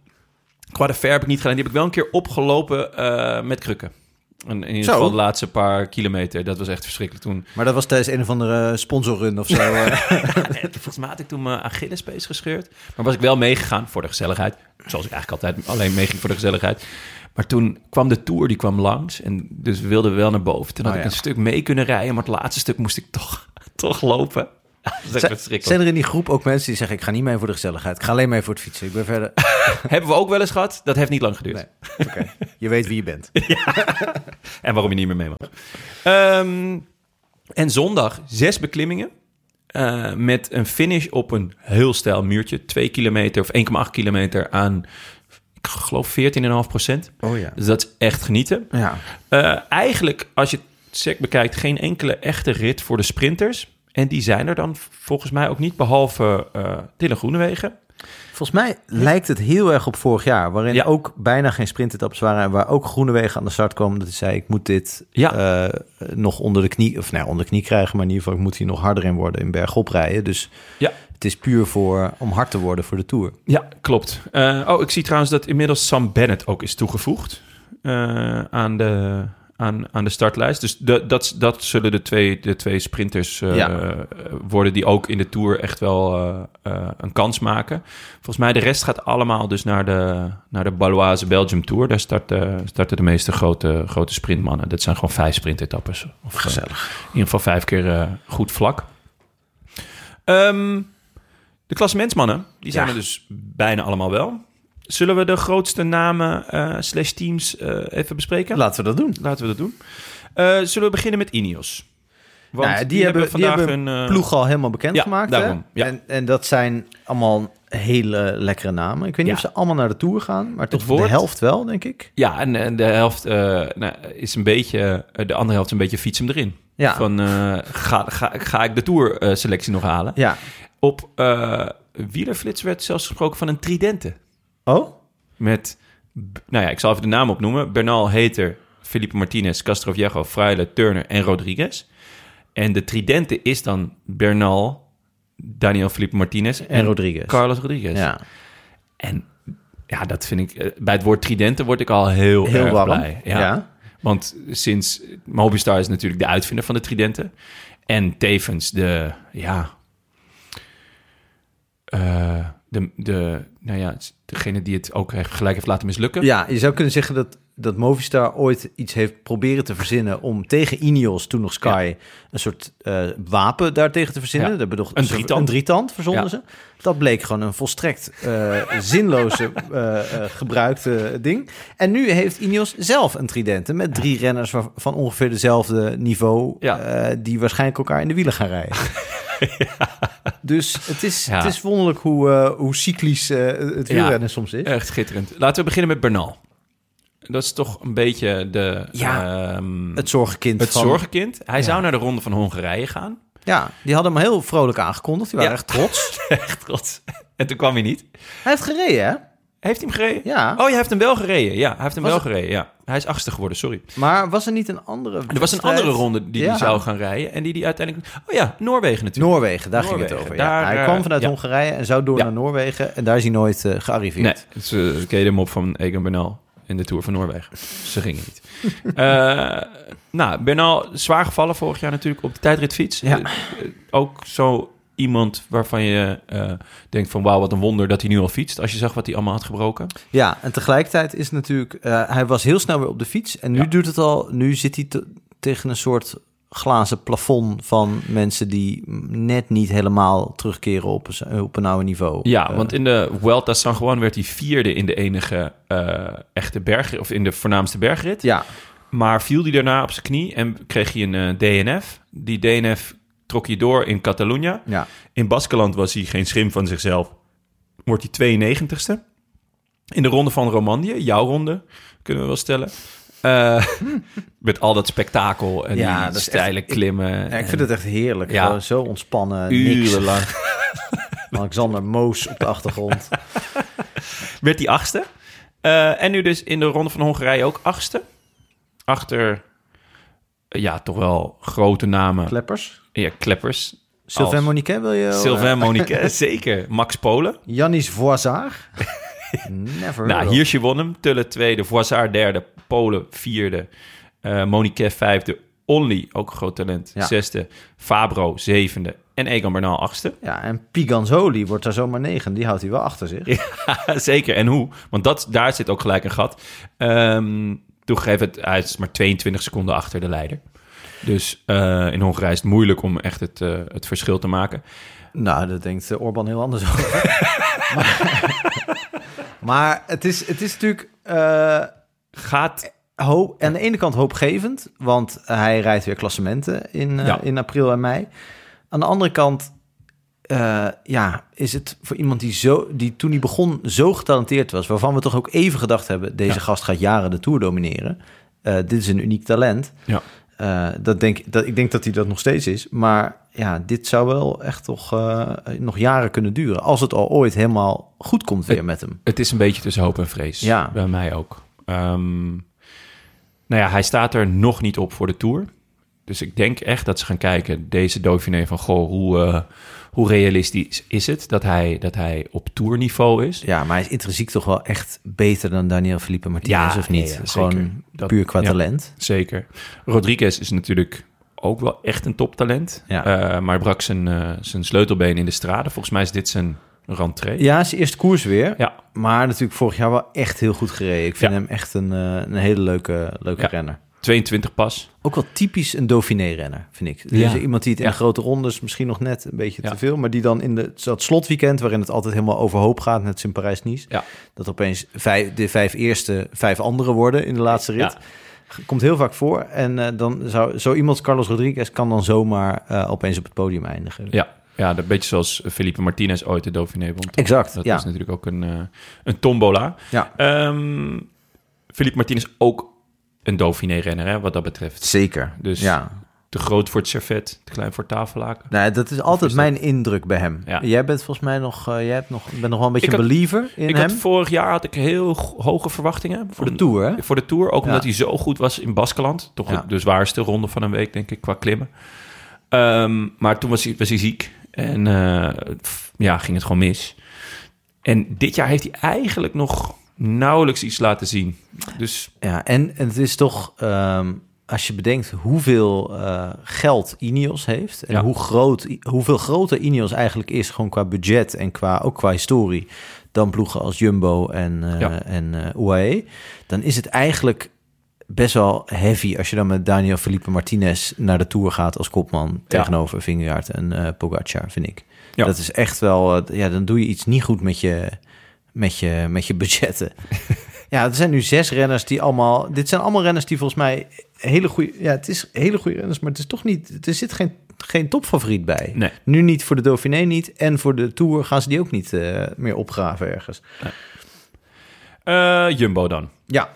qua de ver heb ik niet gedaan. Die heb ik wel een keer opgelopen eh, met krukken. En in ieder geval de laatste paar kilometer. Dat was echt verschrikkelijk toen. Maar dat was tijdens een of andere sponsorrun of zo. eh. Volgens mij had ik toen mijn Achillespees gescheurd. Maar was ik wel meegegaan voor de gezelligheid. Zoals ik eigenlijk altijd alleen meeging voor de gezelligheid. Maar toen kwam de Tour, die kwam langs. En dus we wilden wel naar boven. Toen had Oh, ik ja. een stuk mee kunnen rijden. Maar het laatste stuk moest ik toch, toch lopen. Zijn-. Zijn er in die groep ook mensen die zeggen... ik ga niet mee voor de gezelligheid. Ik ga alleen mee voor het fietsen. Ik ben verder... Hebben we ook wel eens gehad. Dat heeft niet lang geduurd. Nee. Je weet wie je bent. En waarom je niet meer mee mag. Ehm, en zondag zes beklimmingen. eh, met een finish op een heel stijl muurtje. 2 kilometer of 1,8 kilometer aan, ik geloof 14,5 procent. Oh ja. Dus dat is echt genieten. Ja. Eh, eigenlijk, als je het sec bekijkt, geen enkele echte rit voor de sprinters. En die zijn er dan volgens mij ook niet, behalve eh Dylan Groenewegen. Volgens mij lijkt het heel erg op vorig jaar, waarin Ja. ook bijna geen sprintetappes waren en waar ook Groenewegen aan de start kwam. Dat hij zei, ik moet dit Ja. eh, nog onder de knie, of nou, onder de knie krijgen, maar in ieder geval ik moet hier nog harder in worden in bergop rijden. Dus Ja. het is puur voor, om hard te worden voor de Tour. Ja, klopt. Eh, oh, ik zie trouwens dat inmiddels Sam Bennett ook is toegevoegd eh, aan, de, aan, aan de startlijst. Dus de, dat, dat zullen de twee, de twee sprinters eh, Ja. worden die ook in de Tour echt wel eh, eh, een kans maken. Volgens mij de rest gaat allemaal dus naar de, naar de Baloise Belgium Tour. Daar starten, starten de meeste grote, grote sprintmannen. Dat zijn gewoon vijf sprintetappes. Of, Gezellig. in ieder geval vijf keer goed vlak. Ehm, de klassementsmannen, die zijn Ja. er dus bijna allemaal wel. Zullen we de grootste namen eh, slash teams eh, even bespreken? Laten we dat doen. Laten we dat doen. Eh, zullen we beginnen met Ineos? Want Nou die, hebben, die vandaag hebben een eh, ploeg al helemaal bekend ja, gemaakt. daarom, ja. En, en dat zijn allemaal hele lekkere namen. Ik weet niet Ja. of ze allemaal naar de Tour gaan, maar toch de helft wel, denk ik. Ja, en, en de helft nou, is een beetje, de andere helft is een beetje fiets hem erin. Ja, Van ga, ga, ga ik de Tour selectie nog halen? ja. Op wielerflits werd zelfs gesproken van een tridente. Oh? Met, nou ja, ik zal even de naam opnoemen. Bernal, Heter, Felipe Martinez, Castro Viejo, Fraile, Turner en Rodriguez. En de tridente is dan Bernal, Daniel Felipe Martinez en, En Rodriguez. Carlos Rodriguez. Ja. En ja, dat vind ik... eh, Bij het woord tridente word ik al heel, Heel erg warm. blij. Ja. Want sinds... Mobistar is natuurlijk de uitvinder van de tridente. En tevens de... Ja... eh, de, de, nou ja, degene die het ook heeft- gelijk heeft laten mislukken. Ja, je zou kunnen zeggen dat, dat Movistar ooit iets heeft proberen te verzinnen om tegen Ineos, toen nog Sky, een soort eh, wapen daartegen te verzinnen. Ja. Dat bedoel, Een drietand. Een drietand Ja. ze. Dat bleek gewoon een volstrekt eh, zinloze eh, gebruikte ding. En nu heeft Ineos zelf een tridente met drie renners van, ongeveer dezelfde niveau, Ja. die waarschijnlijk elkaar in de wielen gaan rijden. Dus het is, het is wonderlijk hoe, eh, hoe cyclisch eh, het wielrennen soms is. Echt schitterend. Laten we beginnen met Bernal. Dat is toch een beetje de, Ja, ehm, Het zorgenkind het van... zorgenkind. Hij zou naar de Ronde van Hongarije gaan. Ja, die hadden hem heel vrolijk aangekondigd. Die waren echt trots. Echt trots. En toen kwam hij niet. Hij heeft gereden, hè? Heeft hij hem gereden? Ja. Oh, je heeft hem wel gereden. Ja, hij heeft hem Was wel het- gereden. Ja. Hij is achtste geworden, sorry. Maar was er niet een andere Er was een andere ronde die Ja. hij zou gaan rijden. En die die uiteindelijk... Oh ja, Noorwegen natuurlijk. Noorwegen, daar ging het over. daar, ja. Hij eh, kwam vanuit ja. Hongarije en zou door naar Noorwegen. En daar is hij nooit eh, gearriveerd. Nee, ze, ze keden hem op van Egan Bernal in de Tour van Noorwegen. Ze gingen niet. Eh, nou, Bernal, zwaar gevallen vorig jaar natuurlijk op de tijdritfiets. Ja. Eh, eh, ook zo iemand waarvan je eh, denkt van... wauw, wat een wonder dat hij nu al fietst. Als je zag wat hij allemaal had gebroken. Ja, en tegelijkertijd is het natuurlijk... eh, hij was heel snel weer op de fiets. En nu Ja. doet het al... Nu zit hij te- tegen een soort glazen plafond van mensen die net niet helemaal terugkeren op een, op een oude niveau. Ja, Eh, want in de Vuelta San Juan werd hij vierde in de enige echte berg... of in de voornaamste bergrit. ja, Maar viel hij daarna op zijn knie en kreeg hij een DNF. Die DNF trok hij door in Catalunya. ja. In Baskeland was hij geen schim van zichzelf. Wordt hij 92ste. In de ronde van Romandie, jouw ronde, kunnen we wel stellen. Eh, met al dat spektakel en Ja, die dat is steile echt- klimmen. Ik en vind het echt heerlijk. Ja. Zo ontspannen. Urenlang. Alexander Moos op de achtergrond. Werd hij achtste. Eh, en nu dus in de ronde van Hongarije ook achtste. Achter, ja, toch wel grote namen. Kleppers. Ja, kleppers. Sylvain Als- Moniquet wil je? Sylvain Monique, zeker. Max Polen. Jannis Voisard. Never. Nou. Hirsje won hem. Tulle tweede, Voisard derde, Polen vierde. Eh Monique vijfde. Only, ook een groot talent, Ja. zesde. Fabro, zevende. En Egan Bernal, achtste. Ja, en Piganzoli wordt daar zomaar negen. Die houdt hij wel achter zich. Zeker, en hoe? Want dat, daar zit ook gelijk een gat. Ehm toegegeven, het- hij is maar 22 seconden achter de leider. Dus eh, in Hongarije is het moeilijk om echt het, eh, het verschil te maken. Nou, daar denkt eh, Orban heel anders over. maar, maar het, is, het is natuurlijk Gaat hoop, aan de ene kant hoopgevend, want hij rijdt weer klassementen in, Ja. in april en mei. Aan de andere kant ja, is het voor iemand die, zo, die toen hij begon zo getalenteerd was, waarvan we toch ook even gedacht hebben, deze Ja. gast gaat jaren de Tour domineren. Dit is een uniek talent. Ja. Eh, dat denk, dat, ik denk dat hij dat nog steeds is. Maar ja, dit zou wel echt toch eh, nog jaren kunnen duren. Als het al ooit helemaal goed komt weer met hem. Het is een beetje tussen hoop en vrees. Ja. Bij mij ook. Ehm, nou ja, hij staat er nog niet op voor de Tour. Dus ik denk echt dat ze gaan kijken, deze Dauphiné, van... Goh, hoe, eh, hoe realistisch is het dat hij, dat hij op tourniveau is? Ja, maar hij is intrinsiek toch wel echt beter dan Daniel Felipe Martinez, Ja, of niet? ja, ja, Gewoon. Dat- puur qua talent. Zeker. Rodriguez is natuurlijk ook wel echt een toptalent. Ja. Eh, maar brak zijn, eh, zijn sleutelbeen in de straten. Volgens mij is dit zijn rentree. Ja, zijn eerste koers weer. Ja. Maar natuurlijk vorig jaar wel echt heel goed gereden. Ik vind Ja. hem echt een, eh, een hele leuke, leuke Ja. renner. 22 pas. Ook wel typisch een Dauphiné-renner, vind ik. Dus Ja. iemand die het in Ja. grote rondes misschien nog net een beetje Ja. te veel... maar die dan in de, dat slotweekend, waarin het altijd helemaal overhoop gaat... net als in Parijs-Nice, dat opeens vijf, de vijf eerste vijf andere worden in de laatste rit. Komt heel vaak voor. En eh, dan zou zo iemand, Carlos Rodriguez, kan dan zomaar eh, opeens op het podium eindigen. Ja, ja een beetje zoals Felipe Martinez ooit de Dauphiné won. Exact, Dat ja. is natuurlijk ook een, eh, een tombola. Ja. Ehm Felipe Martinez ook een Dauphiné-renner, hè, wat dat betreft. Zeker. Dus ja. te groot voor het servet, te klein voor tafellaken. Nou, dat is altijd is dat- mijn indruk bij hem. Ja. Jij bent volgens mij nog, eh, jij hebt nog, bent nog wel een beetje een believer in ik hem. had vorig jaar had ik heel hoge verwachtingen. voor de Tour, hè? Voor de Tour, ook Ja. omdat hij zo goed was in Baskeland. Toch Ja. de zwaarste ronde van een week, denk ik, qua klimmen. Ehm, maar toen was hij, was hij ziek. En eh, ja, ging het gewoon mis. En dit jaar heeft hij eigenlijk nog nauwelijks iets laten zien. Dus Ja, en, en het is toch, ehm, als je bedenkt hoeveel eh, geld Ineos heeft... en Ja. hoe groot, hoeveel groter Ineos eigenlijk is, gewoon qua budget en qua, ook qua historie... dan ploegen als Jumbo en, Ja. en eh, UAE... dan is het eigenlijk best wel heavy als je dan met Daniel Felipe Martinez naar de Tour gaat als kopman... tegenover Vingegaard en eh Pogacar, vind ik. Ja. Dat is echt wel, ja, dan doe je iets niet goed met je, met je, met je budgetten. ja, er zijn nu zes renners die allemaal, dit zijn allemaal renners die volgens mij hele goede, ja, het is hele goede renners, maar het is toch niet, er zit geen, geen topfavoriet bij. nee. Nu niet voor de Dauphiné niet en voor de Tour gaan ze die ook niet eh, meer opgraven ergens. Eh, Jumbo dan. Ja,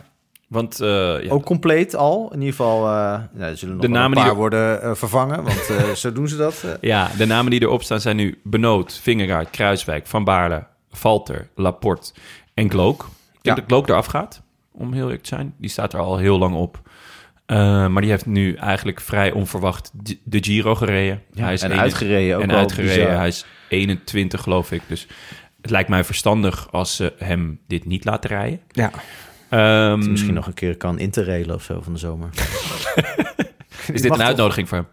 Want eh, ja, ook compleet al. In ieder geval, nou, er zullen nog De namen een die paar er- worden vervangen, want zo doen ze dat. ja, de namen die erop staan zijn nu Benoot, Vingegaard, Kruiswijk, Van Baarle, Valter, Laporte en Glook. Ik denk Ja. dat Glook eraf gaat, om heel eerlijk te zijn. Die staat er al heel lang op. Eh, maar die heeft nu eigenlijk vrij onverwacht de- Giro gereden. hij is en uitgereden ook en uitgereden. bizar. Hij is 21, geloof ik. Dus het lijkt mij verstandig als ze hem dit niet laten rijden. Ja. Ehm, Misschien nog een keer kan interrailen of zo van de zomer. Is dit een uitnodiging voor hem?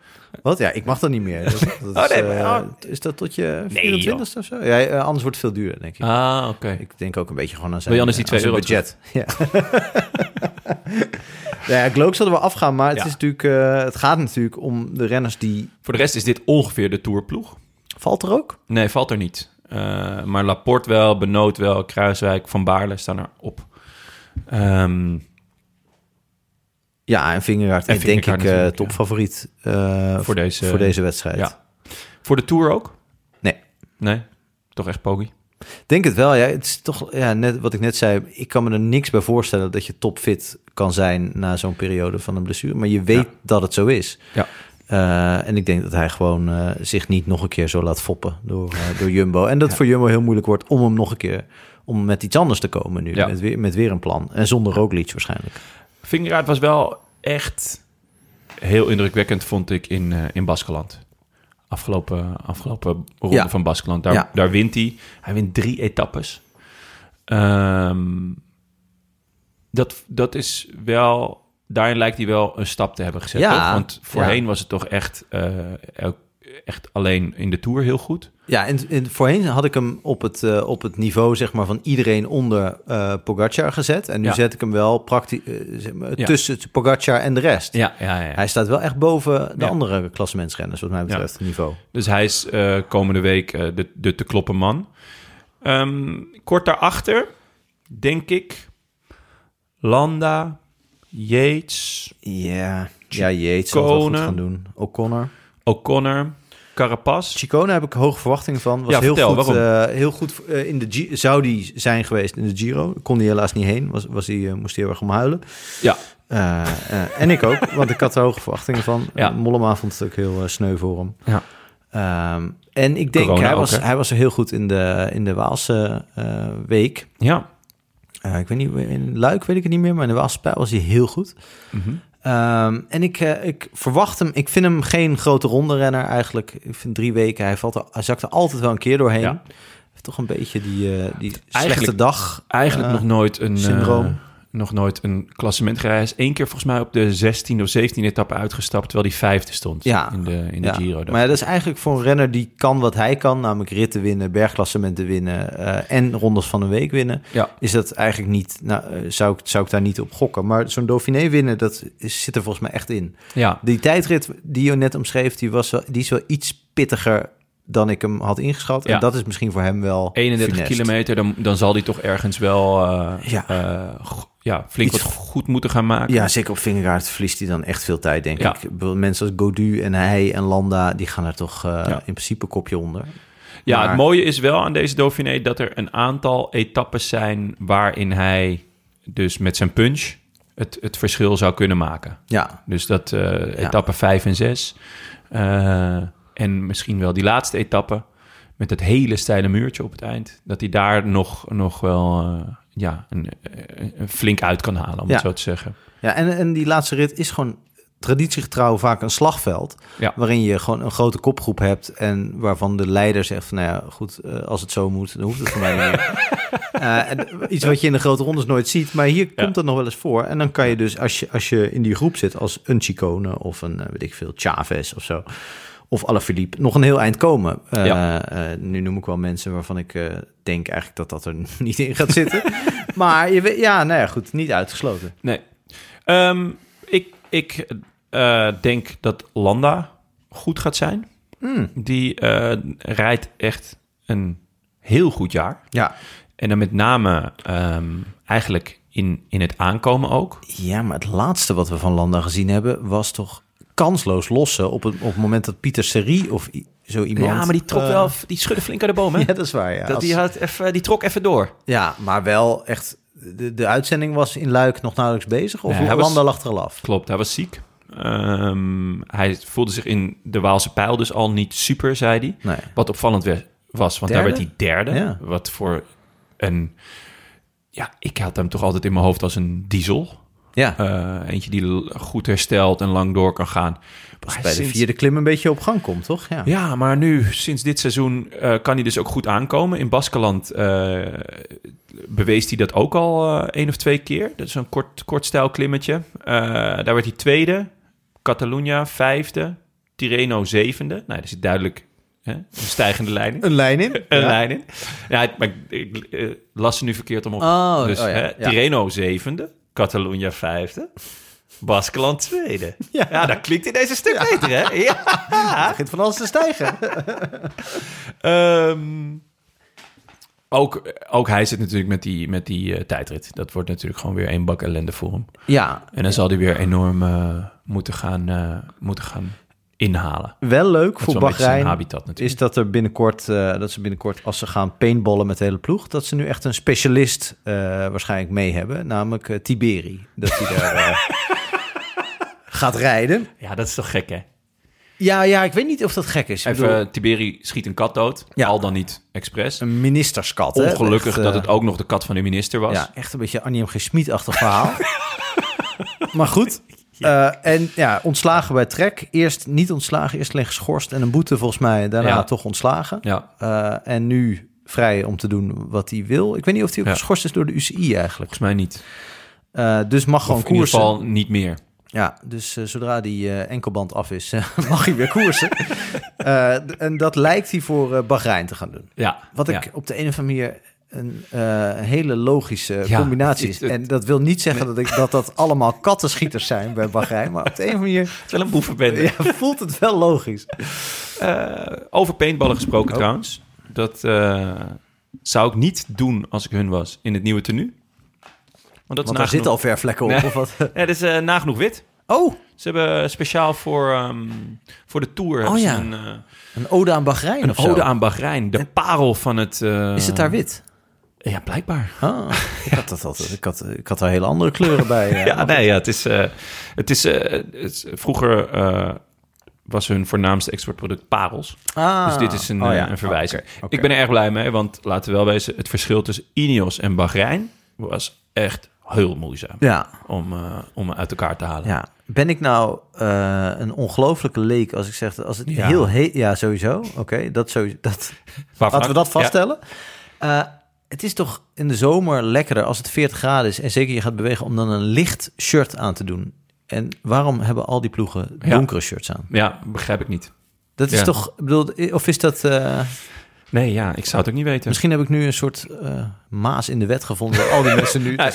Wat? Ja, ik mag dat niet meer. Dat, dat Oh, is, maar- eh, oh. is dat tot je Nee, 24ste of zo? Ja, eh, anders wordt het veel duurder, denk ik. Ah, oké. Ik denk ook een beetje gewoon aan zijn, je anders die aan twee euro budget. Ja. ja, Glook zal er wel afgaan, maar het, Ja. is natuurlijk, eh, het gaat natuurlijk om de renners die... Voor de rest is dit ongeveer de tourploeg. Valt er ook? Nee, valt er niet. Eh, maar Laporte wel, Benoot wel, Kruiswijk, Van Baarle staan er op. Ehm, Ja, en Vingegaard En is denk ik eh, topfavoriet eh, Voor deze- voor deze wedstrijd. ja. voor de Tour ook? Nee. Nee? Toch echt Poggi? Denk het wel, ja. Het is toch, ja, net wat ik net zei, ik kan me er niks bij voorstellen dat je topfit kan zijn na zo'n periode van een blessure. Maar je weet Ja. dat het zo is. Ja. Eh, en ik denk dat hij gewoon zich niet nog een keer zo laat foppen door, door Jumbo. En dat voor Jumbo heel moeilijk wordt om hem nog een keer, om met iets anders te komen nu. Ja. Met, weer, met weer een plan. En zonder Roglic waarschijnlijk. Vingegaard was wel echt heel indrukwekkend, vond ik, in, eh, in Baskeland. Afgelopen, afgelopen ronde Ja. van Baskeland. Daar, Ja. daar wint hij. Hij wint drie etappes. Ehm, dat, dat is wel daarin lijkt hij wel een stap te hebben gezet. Ja, toch? Want voorheen was het toch echt, eh, elk- echt alleen in de Tour heel goed. Ja, en, en voorheen had ik hem op het, eh, op het niveau zeg maar, van iedereen onder eh Pogacar gezet. En nu Ja. zet ik hem wel praktisch zeg maar, Ja. tussen Pogacar en de rest. Ja, ja, ja. Hij staat wel echt boven de andere klassementsrenners, wat mij betreft, het niveau. Dus hij is eh, komende week eh, de, de te kloppen man. Ehm, kort daarachter, denk ik, Landa, Yates, Ja, ja Yates zal het wel goed gaan doen. O'Connor. O'Connor, Carapaz. Chicone heb ik hoge verwachtingen van. Was Ja, heel, vertel, goed, waarom? eh, heel goed eh, in de Gi- zou die zijn geweest in de Giro. Kon hij helaas niet heen. Was, was hij, eh, moest hij heel erg om huilen. Ja, Eh, eh, en ik ook, want ik had er hoge verwachtingen van. Ja. Eh, Mollema vond het ook heel eh, sneu voor hem. ja. Ehm, en ik denk, Corona hij ook, was, hè? hij was er heel goed in de, in de Waalse eh, week. ja. Eh, ik weet niet, in Luik weet ik het niet meer, maar in de Waalse was hij heel goed. Mhm. Ehm, en ik, eh, ik verwacht hem, ik vind hem geen grote ronde renner eigenlijk. Ik vind drie weken, hij, valt er, hij zakt er altijd wel een keer doorheen. Ja. Heeft toch een beetje die, eh, die slechte Eigenlijk- dag. Eigenlijk eh, nog nooit een syndroom. Nog nooit een klassement gereden. Hij is één keer volgens mij op de 16 of 17 etappe uitgestapt, terwijl hij vijfde stond Ja. in de, in de ja. Giro. Maar ja, dat is eigenlijk voor een renner die kan wat hij kan, namelijk ritten winnen, bergklassementen winnen eh, en rondes van een week winnen. Ja. Is dat eigenlijk niet, nou, eh, zou, ik, zou ik daar niet op gokken. Maar zo'n Dauphiné winnen, dat is, zit er volgens mij echt in. ja, Die tijdrit die je net omschreef, die, was wel, die is wel iets pittiger dan ik hem had ingeschat. Ja. En dat is misschien voor hem wel 31 funest. kilometer, dan, dan zal hij toch ergens wel eh, Ja. Ja, flink Iets- wat goed moeten gaan maken. Ja, zeker op Vingegaard verliest hij dan echt veel tijd, denk Ja. ik. Mensen als Godu en hij en Landa, die gaan er toch eh, Ja. in principe kopje onder. Ja, Maar- het mooie is wel aan deze Dauphiné dat er een aantal etappes zijn waarin hij dus met zijn punch het, het verschil zou kunnen maken. Ja, Dus dat eh etappe 5 en 6. en misschien wel die laatste etappe met het hele steile muurtje op het eind. Dat hij daar nog, nog wel eh, ja, een, een, een flink uit kan halen, om Ja. het zo te zeggen. ja en, en die laatste rit is gewoon traditiegetrouw vaak een slagveld. Ja. Waarin je gewoon een grote kopgroep hebt en waarvan de leider zegt van, nou ja, goed, eh, als het zo moet, dan hoeft het voor mij niet meer. Eh, en iets wat je in de grote rondes nooit ziet, maar hier Ja. komt dat nog wel eens voor. En dan kan je dus, als je, als je in die groep zit als een Chicone of een, eh, weet ik veel, Chavez of zo, of Alaphilippe, nog een heel eind komen. Eh, Ja. eh, nu noem ik wel mensen waarvan ik eh, denk eigenlijk dat dat er niet in gaat zitten. maar je weet, ja, nou ja, goed, niet uitgesloten. Nee. Ehm, ik ik denk dat Landa goed gaat zijn. Hmm. Die rijdt echt een heel goed jaar. Ja. En dan met name ehm, eigenlijk in, in het aankomen ook. Ja, maar het laatste wat we van Landa gezien hebben was toch kansloos lossen op het, op het moment dat Pieter Serie of zo iemand... ja, maar die trok eh, wel, die schudde flink uit de boom, hè? Ja, dat is waar, ja. dat Als- die, had even, die trok even door. ja, maar wel echt... De, de uitzending was in Luik nog nauwelijks bezig? Of Nee, hij Landa lag er al af? Klopt, hij was ziek. Ehm, hij voelde zich in de Waalse pijl dus al niet super, zei hij. Nee. Wat opvallend was, want Derde? daar werd hij derde. Ja. Wat voor een... Ja, ik had hem toch altijd in mijn hoofd als een diesel. Ja, Eh, eentje die goed herstelt en lang door kan gaan. bij de vierde klim een beetje op gang komt, toch? Ja. Ja, maar nu, sinds dit seizoen, eh, kan hij dus ook goed aankomen. In Baskeland eh, bewees hij dat ook al één of twee keer. Dat is een kort, kort stijl klimmetje. Daar werd hij tweede. Catalunya vijfde. Tirreno zevende. Nou, er zit duidelijk hè, een stijgende lijn in. Een lijn in? Een Ja. lijn in. Ja, maar ik, ik, las ze nu verkeerd om op. Oh, dus oh ja. Tirreno zevende. Catalunya vijfde. Baskeland tweede. Ja. Ja, dat klinkt ineens een stuk beter, hè? Ja. Het begint van alles te stijgen. Ehm, ook, ook hij zit natuurlijk met die, met die eh, tijdrit. Dat wordt natuurlijk gewoon weer één bak ellende voor hem. ja, En dan zal hij weer enorm eh, moeten, gaan, eh, moeten gaan inhalen. wel leuk Dat is voor Bahrein habitat natuurlijk. is dat er binnenkort, eh, dat ze binnenkort, als ze gaan paintballen met de hele ploeg, dat ze nu echt een specialist eh, waarschijnlijk mee hebben, namelijk eh, Tiberi. Dat hij daar eh, gaat rijden. Ja, dat is toch gek, hè? Ja, ja, ik weet niet of dat gek is. Ik Even, bedoel, Tiberi schiet een kat dood. Ja. Al dan niet expres. een ministerskat. hè? Ongelukkig Echt, dat het ook nog de kat van de minister was. Ja, echt een beetje Annie M. G. Schmid-achtig verhaal. maar goed. Eh, en ja, ontslagen bij Trek. Eerst niet ontslagen, eerst alleen geschorst en een boete volgens mij. Daarna Ja. toch ontslagen. Ja. Eh, en nu vrij om te doen wat hij wil. Ik weet niet of hij ook geschorst is door de UCI eigenlijk. Volgens mij niet. Eh, dus mag gewoon Of in ieder koersen. geval niet meer. Ja, dus zodra die enkelband af is, mag hij weer koersen. En dat lijkt hij voor Bahrein te gaan doen. Ja. Wat ik op de een of andere manier een eh, hele logische Ja, combinatie is. het- het- En dat wil niet zeggen dat, ik, dat dat allemaal kattenschieters zijn bij Bahrein. Maar op de een of andere manier Het is wel een boevenbende. ja, voelt het wel logisch. Eh, over paintballen gesproken Oh. trouwens. Dat eh, zou ik niet doen als ik hun was in het nieuwe tenue. Want dat Want daar zitten al vervlekken op. Nee. Of wat? Ja, dat is nagenoeg wit. Oh, Ze hebben speciaal voor, ehm, voor de Tour Oh, ja. een, een ode aan Bahrein een ode aan Bahrein. De parel van het... Is het daar wit? Ja, blijkbaar. Ah, ik had, dat altijd, ik, had, ik had daar hele andere kleuren bij. eh. Ja, nee, ja, het is... eh, het is, eh, het is- vroeger was hun voornaamste exportproduct parels. Ah, Dus dit is een, oh ja. een verwijzing. Ik ben er erg blij mee, want laten we wel wezen... het verschil tussen Ineos en Bahrein was echt heel moeizaam Ja, om, om uit elkaar te halen. ja. Ben ik nou een ongelofelijke leek als ik zeg... Als het heel heet... Ja, sowieso. Oké, dat sowieso. Dat, laten we dat vaststellen. Het is toch in de zomer lekkerder als het 40 graden is... en zeker je gaat bewegen om dan een licht shirt aan te doen. En waarom hebben al die ploegen Ja. donkere shirts aan? Ja, begrijp ik niet. Dat is Ja. toch... bedoel, of is dat... eh, Nee, ja, ik zou het ook niet weten. misschien heb ik nu een soort eh, maas in de wet gevonden... al die mensen nu... Ja,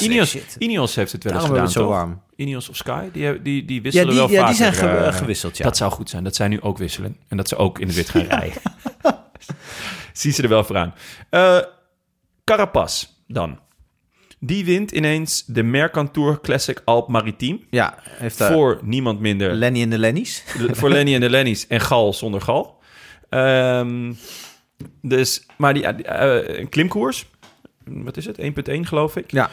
Ineos, heeft het wel eens gedaan, het zo toch? warm. Ineos of Sky, die, die, die Ja, wisselen die, wel ja, die zijn eh, gewisseld, ja. Dat zou goed zijn, dat zij nu ook wisselen. En dat ze ook in het wit gaan rijden. Zie ze er wel voor aan. Carapaz dan. Die wint ineens de Mercantour Classic Alp Maritiem. Ja, heeft daar Voor niemand minder Lenny en de Lennies. voor Lenny en de Lennies en Gal zonder Gal. Ehm, dus, maar die, eh, een klimkoers. Wat is het? 1.1 geloof ik. Ja.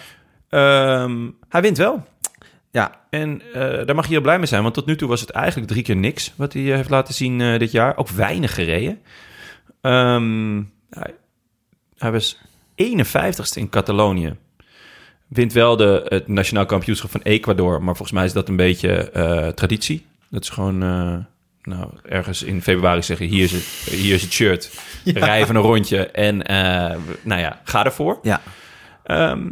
Ehm, hij wint wel. Ja, En eh, daar mag je heel blij mee zijn. Want tot nu toe was het eigenlijk drie keer niks wat hij eh, heeft laten zien eh, dit jaar. Ook weinig gereden. Hij, hij was 51ste in Catalonië. Wint wel de, het nationaal kampioenschap van Ecuador. Maar volgens mij is dat een beetje eh, traditie. Dat is gewoon... eh, nou, ergens in februari zeggen... hier is het, hier is het shirt. Rij even een rondje. En eh, nou ja, ga ervoor. ja. Ehm,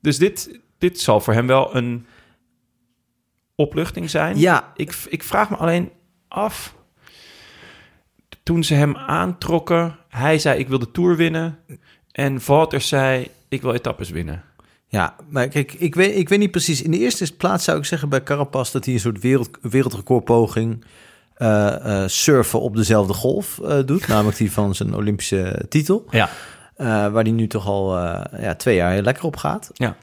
dus dit, dit zal voor hem wel een opluchting zijn. Ja, Ik, ik vraag me alleen af. Toen ze hem aantrokken, hij zei: Ik wil de tour winnen. En Valter zei: Ik wil etappes winnen. ja, maar kijk, ik weet, ik weet niet precies. In de eerste plaats zou ik zeggen bij Carapaz dat hij een soort wereld, wereldrecordpoging eh, surfen op dezelfde golf eh, doet. namelijk die van zijn Olympische titel. Ja, waar hij nu toch al ja, twee jaar heel lekker op gaat. ja.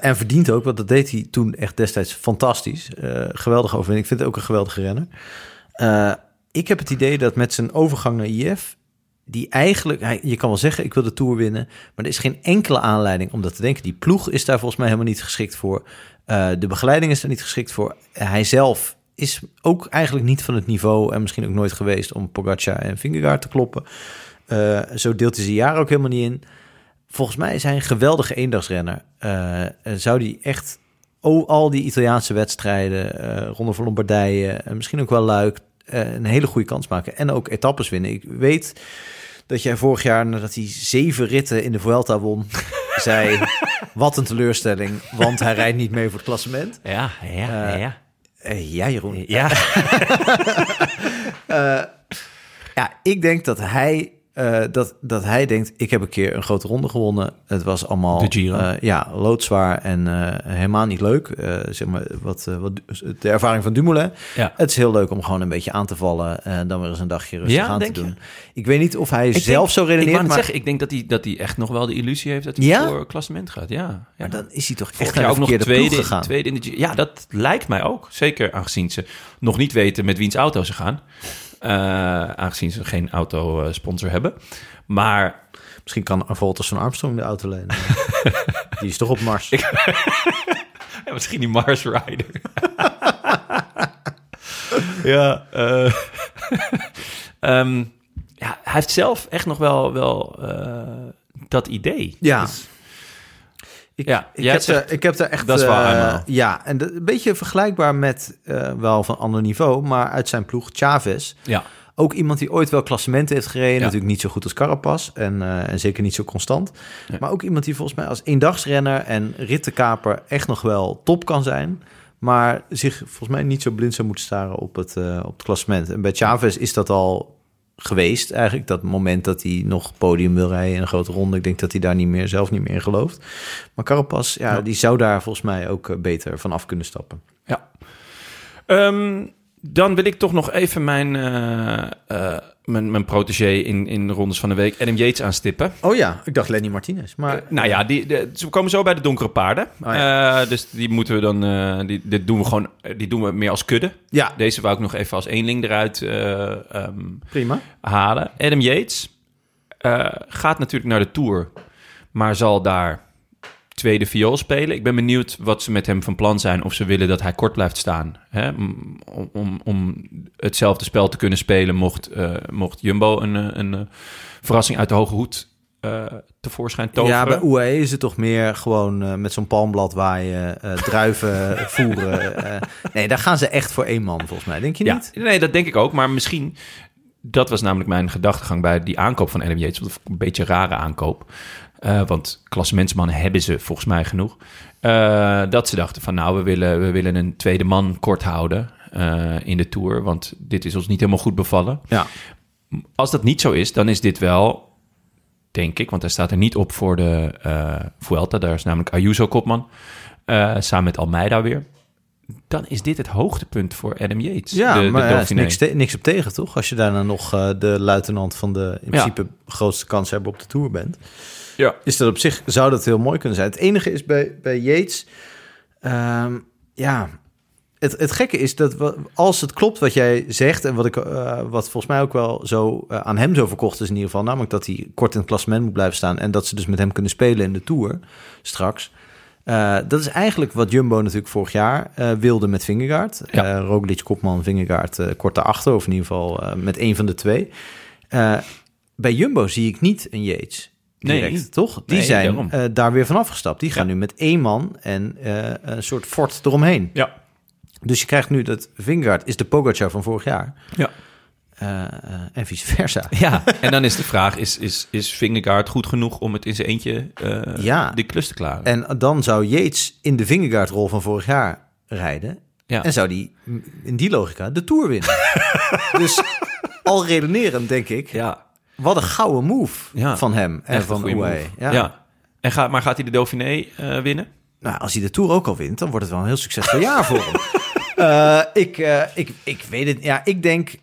En verdient ook, want dat deed hij toen echt destijds fantastisch. Geweldige overwinning. Ik vind het ook een geweldige renner. Ik heb het idee dat met zijn overgang naar IF... die eigenlijk... Je kan wel zeggen, ik wil de Tour winnen... maar er is geen enkele aanleiding om dat te denken. Die ploeg is daar volgens mij helemaal niet geschikt voor. Eh, de begeleiding is er niet geschikt voor. hij zelf is ook eigenlijk niet van het niveau... en misschien ook nooit geweest om Pogacar en Vingegaard te kloppen. Eh, zo deelt hij zijn jaar ook helemaal niet in... Volgens mij is hij een geweldige eendagsrenner. Eh, zou die echt al die Italiaanse wedstrijden, eh Ronde van Lombardije, en misschien ook wel Luik, een hele goede kans maken. En ook etappes winnen. Ik weet dat jij vorig jaar, nadat hij zeven ritten in de Vuelta won, zei, wat een teleurstelling, want hij rijdt niet mee voor het klassement. Ja, ja, Eh, ja. Eh, ja, Jeroen. Ja, Ja, ik denk dat hij, eh, dat, dat hij denkt, ik heb een keer een grote ronde gewonnen. Het was allemaal eh, ja, loodzwaar en eh, helemaal niet leuk. Zeg maar, wat, wat, de ervaring van Dumoulin. ja. Het is heel leuk om gewoon een beetje aan te vallen en dan weer eens een dagje rustig Ja, aan te je? doen. Ik weet niet of hij Ik zelf denk- zo Ik, redeneert, net maar, zeggen, ik denk dat hij, dat hij echt nog wel de illusie heeft dat hij Ja? voor klassement gaat. Ja, ja. maar dan is hij toch echt naar ook nog tweede, gegaan. tweede in de. Ja, dat lijkt mij ook. Zeker aangezien ze nog niet weten met wiens auto ze gaan. Eh, aangezien ze geen autosponsor hebben. Maar Misschien kan Volters van Armstrong de auto lenen. die is toch op Mars. ja, misschien die Mars Rider. ja, eh, ehm, ja, hij heeft zelf echt nog wel, wel eh, dat idee. Ja. Dus- Ik, Ja, ik, heb zegt- daar, ik heb daar echt... Dat is waar, eh, Arno. ja, en de- een beetje vergelijkbaar met, eh, wel van ander niveau... maar uit zijn ploeg Chavez. ja, Ook iemand die ooit wel klassementen heeft gereden. Ja. Natuurlijk niet zo goed als Carapaz en, eh, en zeker niet zo constant. Ja. Maar ook iemand die volgens mij als eendagsrenner en rittenkaper echt nog wel top kan zijn. Maar zich volgens mij niet zo blind zou moeten staren op het, eh, op het klassement. En bij Chavez is dat al geweest eigenlijk. Dat moment dat hij nog podium wil rijden in een grote ronde. Ik denk dat hij daar niet meer, zelf niet meer in gelooft. Maar Carapaz, ja, Ja. die zou daar volgens mij ook eh, beter van af kunnen stappen. Ja. Ehm, dan wil ik toch nog even mijn, eh, eh, mijn, mijn protégé in, in de rondes van de week, Adam Yates, aanstippen. Oh ja, ik dacht Lenny Martinez. Maar Nou ja, die, de, ze komen zo bij de donkere paarden. Oh Eh, dus die moeten we dan, eh, die, dit doen we gewoon, eh, die doen we meer als kudde. ja, Deze wou ik nog even als eenling eruit eh, ehm, prima. halen. Adam Yates eh, gaat natuurlijk naar de Tour, maar zal daar tweede viool spelen. Ik ben benieuwd wat ze met hem van plan zijn. Of ze willen dat hij kort blijft staan. Hè? Om, om, om hetzelfde spel te kunnen spelen mocht, eh, mocht Jumbo een, eh, een, eh, verrassing uit de hoge hoed eh, tevoorschijn toveren. Ja, bij UAE is het toch meer gewoon met zo'n palmblad waaien, eh, druiven voeren. nee, daar gaan ze echt voor één man volgens mij. Denk je Ja, niet? nee, dat denk ik ook. Maar misschien, dat was namelijk mijn gedachtegang bij die aankoop van Adam Yates. Een beetje een rare aankoop. Eh, want klassementsmannen hebben ze volgens mij genoeg. Eh, dat ze dachten van nou, we willen, we willen een tweede man kort houden eh, in de Tour. Want dit is ons niet helemaal goed bevallen. Ja. Als dat niet zo is, dan is dit wel, denk ik... want hij staat er niet op voor de Vuelta. Daar is namelijk Ayuso kopman. samen met Almeida weer. Dan is dit het hoogtepunt voor Adam Yates. Ja, de, maar er is niks, te- niks op tegen, toch? Als je daarna nog eh, de luitenant van de in Ja. principe grootste kans hebben op de Tour bent. Ja. Is dat op zich, zou dat heel mooi kunnen zijn. Het enige is bij, bij Yates, ehm, ja... Het, het gekke is dat wa- als het klopt wat jij zegt... en wat, ik, eh, wat volgens mij ook wel zo eh, aan hem zo verkocht is in ieder geval... namelijk dat hij kort in het klassement moet blijven staan... en dat ze dus met hem kunnen spelen in de Tour straks... Eh, dat is eigenlijk wat Jumbo natuurlijk vorig jaar eh, wilde met Vingegaard. Ja. Eh, Roglic, Kopman, Vingegaard kort daarachter... of in ieder geval met één van de twee. Bij Jumbo zie ik niet een Yates direct, Nee. toch? Die Nee, zijn daar weer van afgestapt. Die gaan Ja. nu met één man en een soort fort eromheen. Ja. Dus je krijgt nu dat Vingegaard is de Pogacar van vorig jaar. Ja. Eh, eh, en vice versa. ja, en dan is de vraag, is, is, is Vingegaard goed genoeg om het in zijn eentje eh Ja. die klus te klaren? En dan zou Yates in de Vingegaard-rol van vorig jaar rijden. ja. En zou die in die logica de Tour winnen. dus al redenerend denk ik, ja. wat een gouden move Ja. van hem en Echt van move. Ja. Ja. En gaat, maar gaat hij de Dauphiné eh, winnen? Nou, als hij de Tour ook al wint, dan wordt het wel een heel succesvol jaar voor hem. Eh, ik, eh, ik, ik weet het. Ja, ik denk.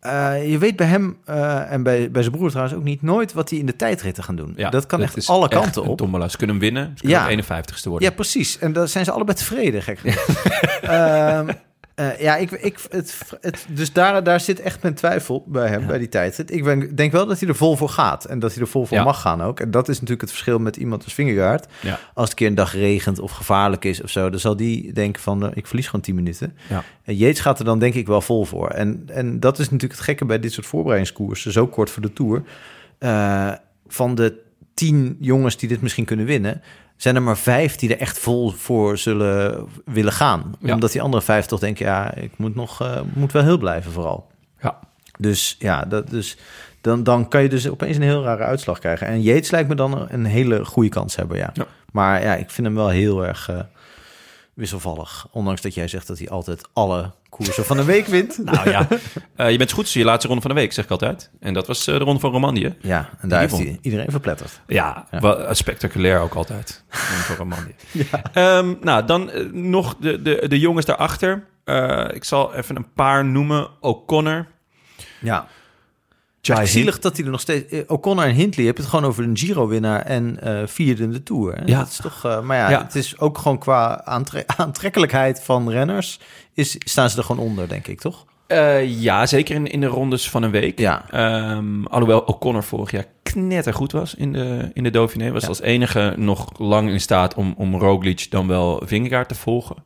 Eh, je weet bij hem eh, en bij, bij zijn broer trouwens ook niet nooit wat hij in de tijdritten gaan doen. Ja, dat kan echt alle echt kanten op. Tombola. Ze kunnen hem winnen. Ze kunnen Ja. ook 51ste worden. Ja, precies. En daar zijn ze allebei tevreden, gek. Eh, ja, ik, ik, het, het, dus daar, daar zit echt mijn twijfel bij hem, bij die tijdrit. Ik ben, denk wel dat hij er vol voor gaat en dat hij er vol voor Ja. mag gaan ook. En dat is natuurlijk het verschil met iemand als Vingegaard. Ja. Als het een keer een dag regent of gevaarlijk is of zo, dan zal die denken van, eh, ik verlies gewoon 10 minuten. Ja. En Yates gaat er dan denk ik wel vol voor. En, en dat is natuurlijk het gekke bij dit soort voorbereidingskoersen, zo kort voor de Tour. Eh, van de tien jongens die dit misschien kunnen winnen, zijn er maar vijf die er echt vol voor zullen willen gaan. Ja. Omdat die andere vijf toch denken, ja, ik moet nog, eh, moet wel heel blijven vooral. Ja. Dus ja, dat, dus, dan, dan kan je dus opeens een heel rare uitslag krijgen. En Yates lijkt me dan een hele goede kans hebben, ja. Ja. Maar ja, ik vind hem wel heel erg eh, wisselvallig. Ondanks dat jij zegt dat hij altijd alle koersen van een week wint. Nou ja, Eh, je bent goed, je laatste ronde van de week, zeg ik altijd. En dat was eh, de ronde van Romandie. Ja, en daar heeft hij iedereen verpletterd. Ja, Ja. wel, eh, spectaculair ook altijd. Ronde van Romandie. Ehm, nou, dan nog de, de, de jongens daarachter. Ik zal even een paar noemen. O'Connor. Ja, Jai zielig dat hij er nog steeds... eh, O'Connor en Hindley, heb je het gewoon over een Giro-winnaar en eh vierde in de Tour. Hè? Ja. Dat is toch, eh, maar ja, Ja. het is ook gewoon qua aantre- aantrekkelijkheid van renners... Is, staan ze er gewoon onder, denk ik, toch? Ja, zeker in, in de rondes van een week. Ja. Ehm, alhoewel O'Connor vorig jaar knettergoed was in de, in de Dauphiné. Was Ja. als enige nog lang in staat om, om Roglic dan wel Vingegaard te volgen.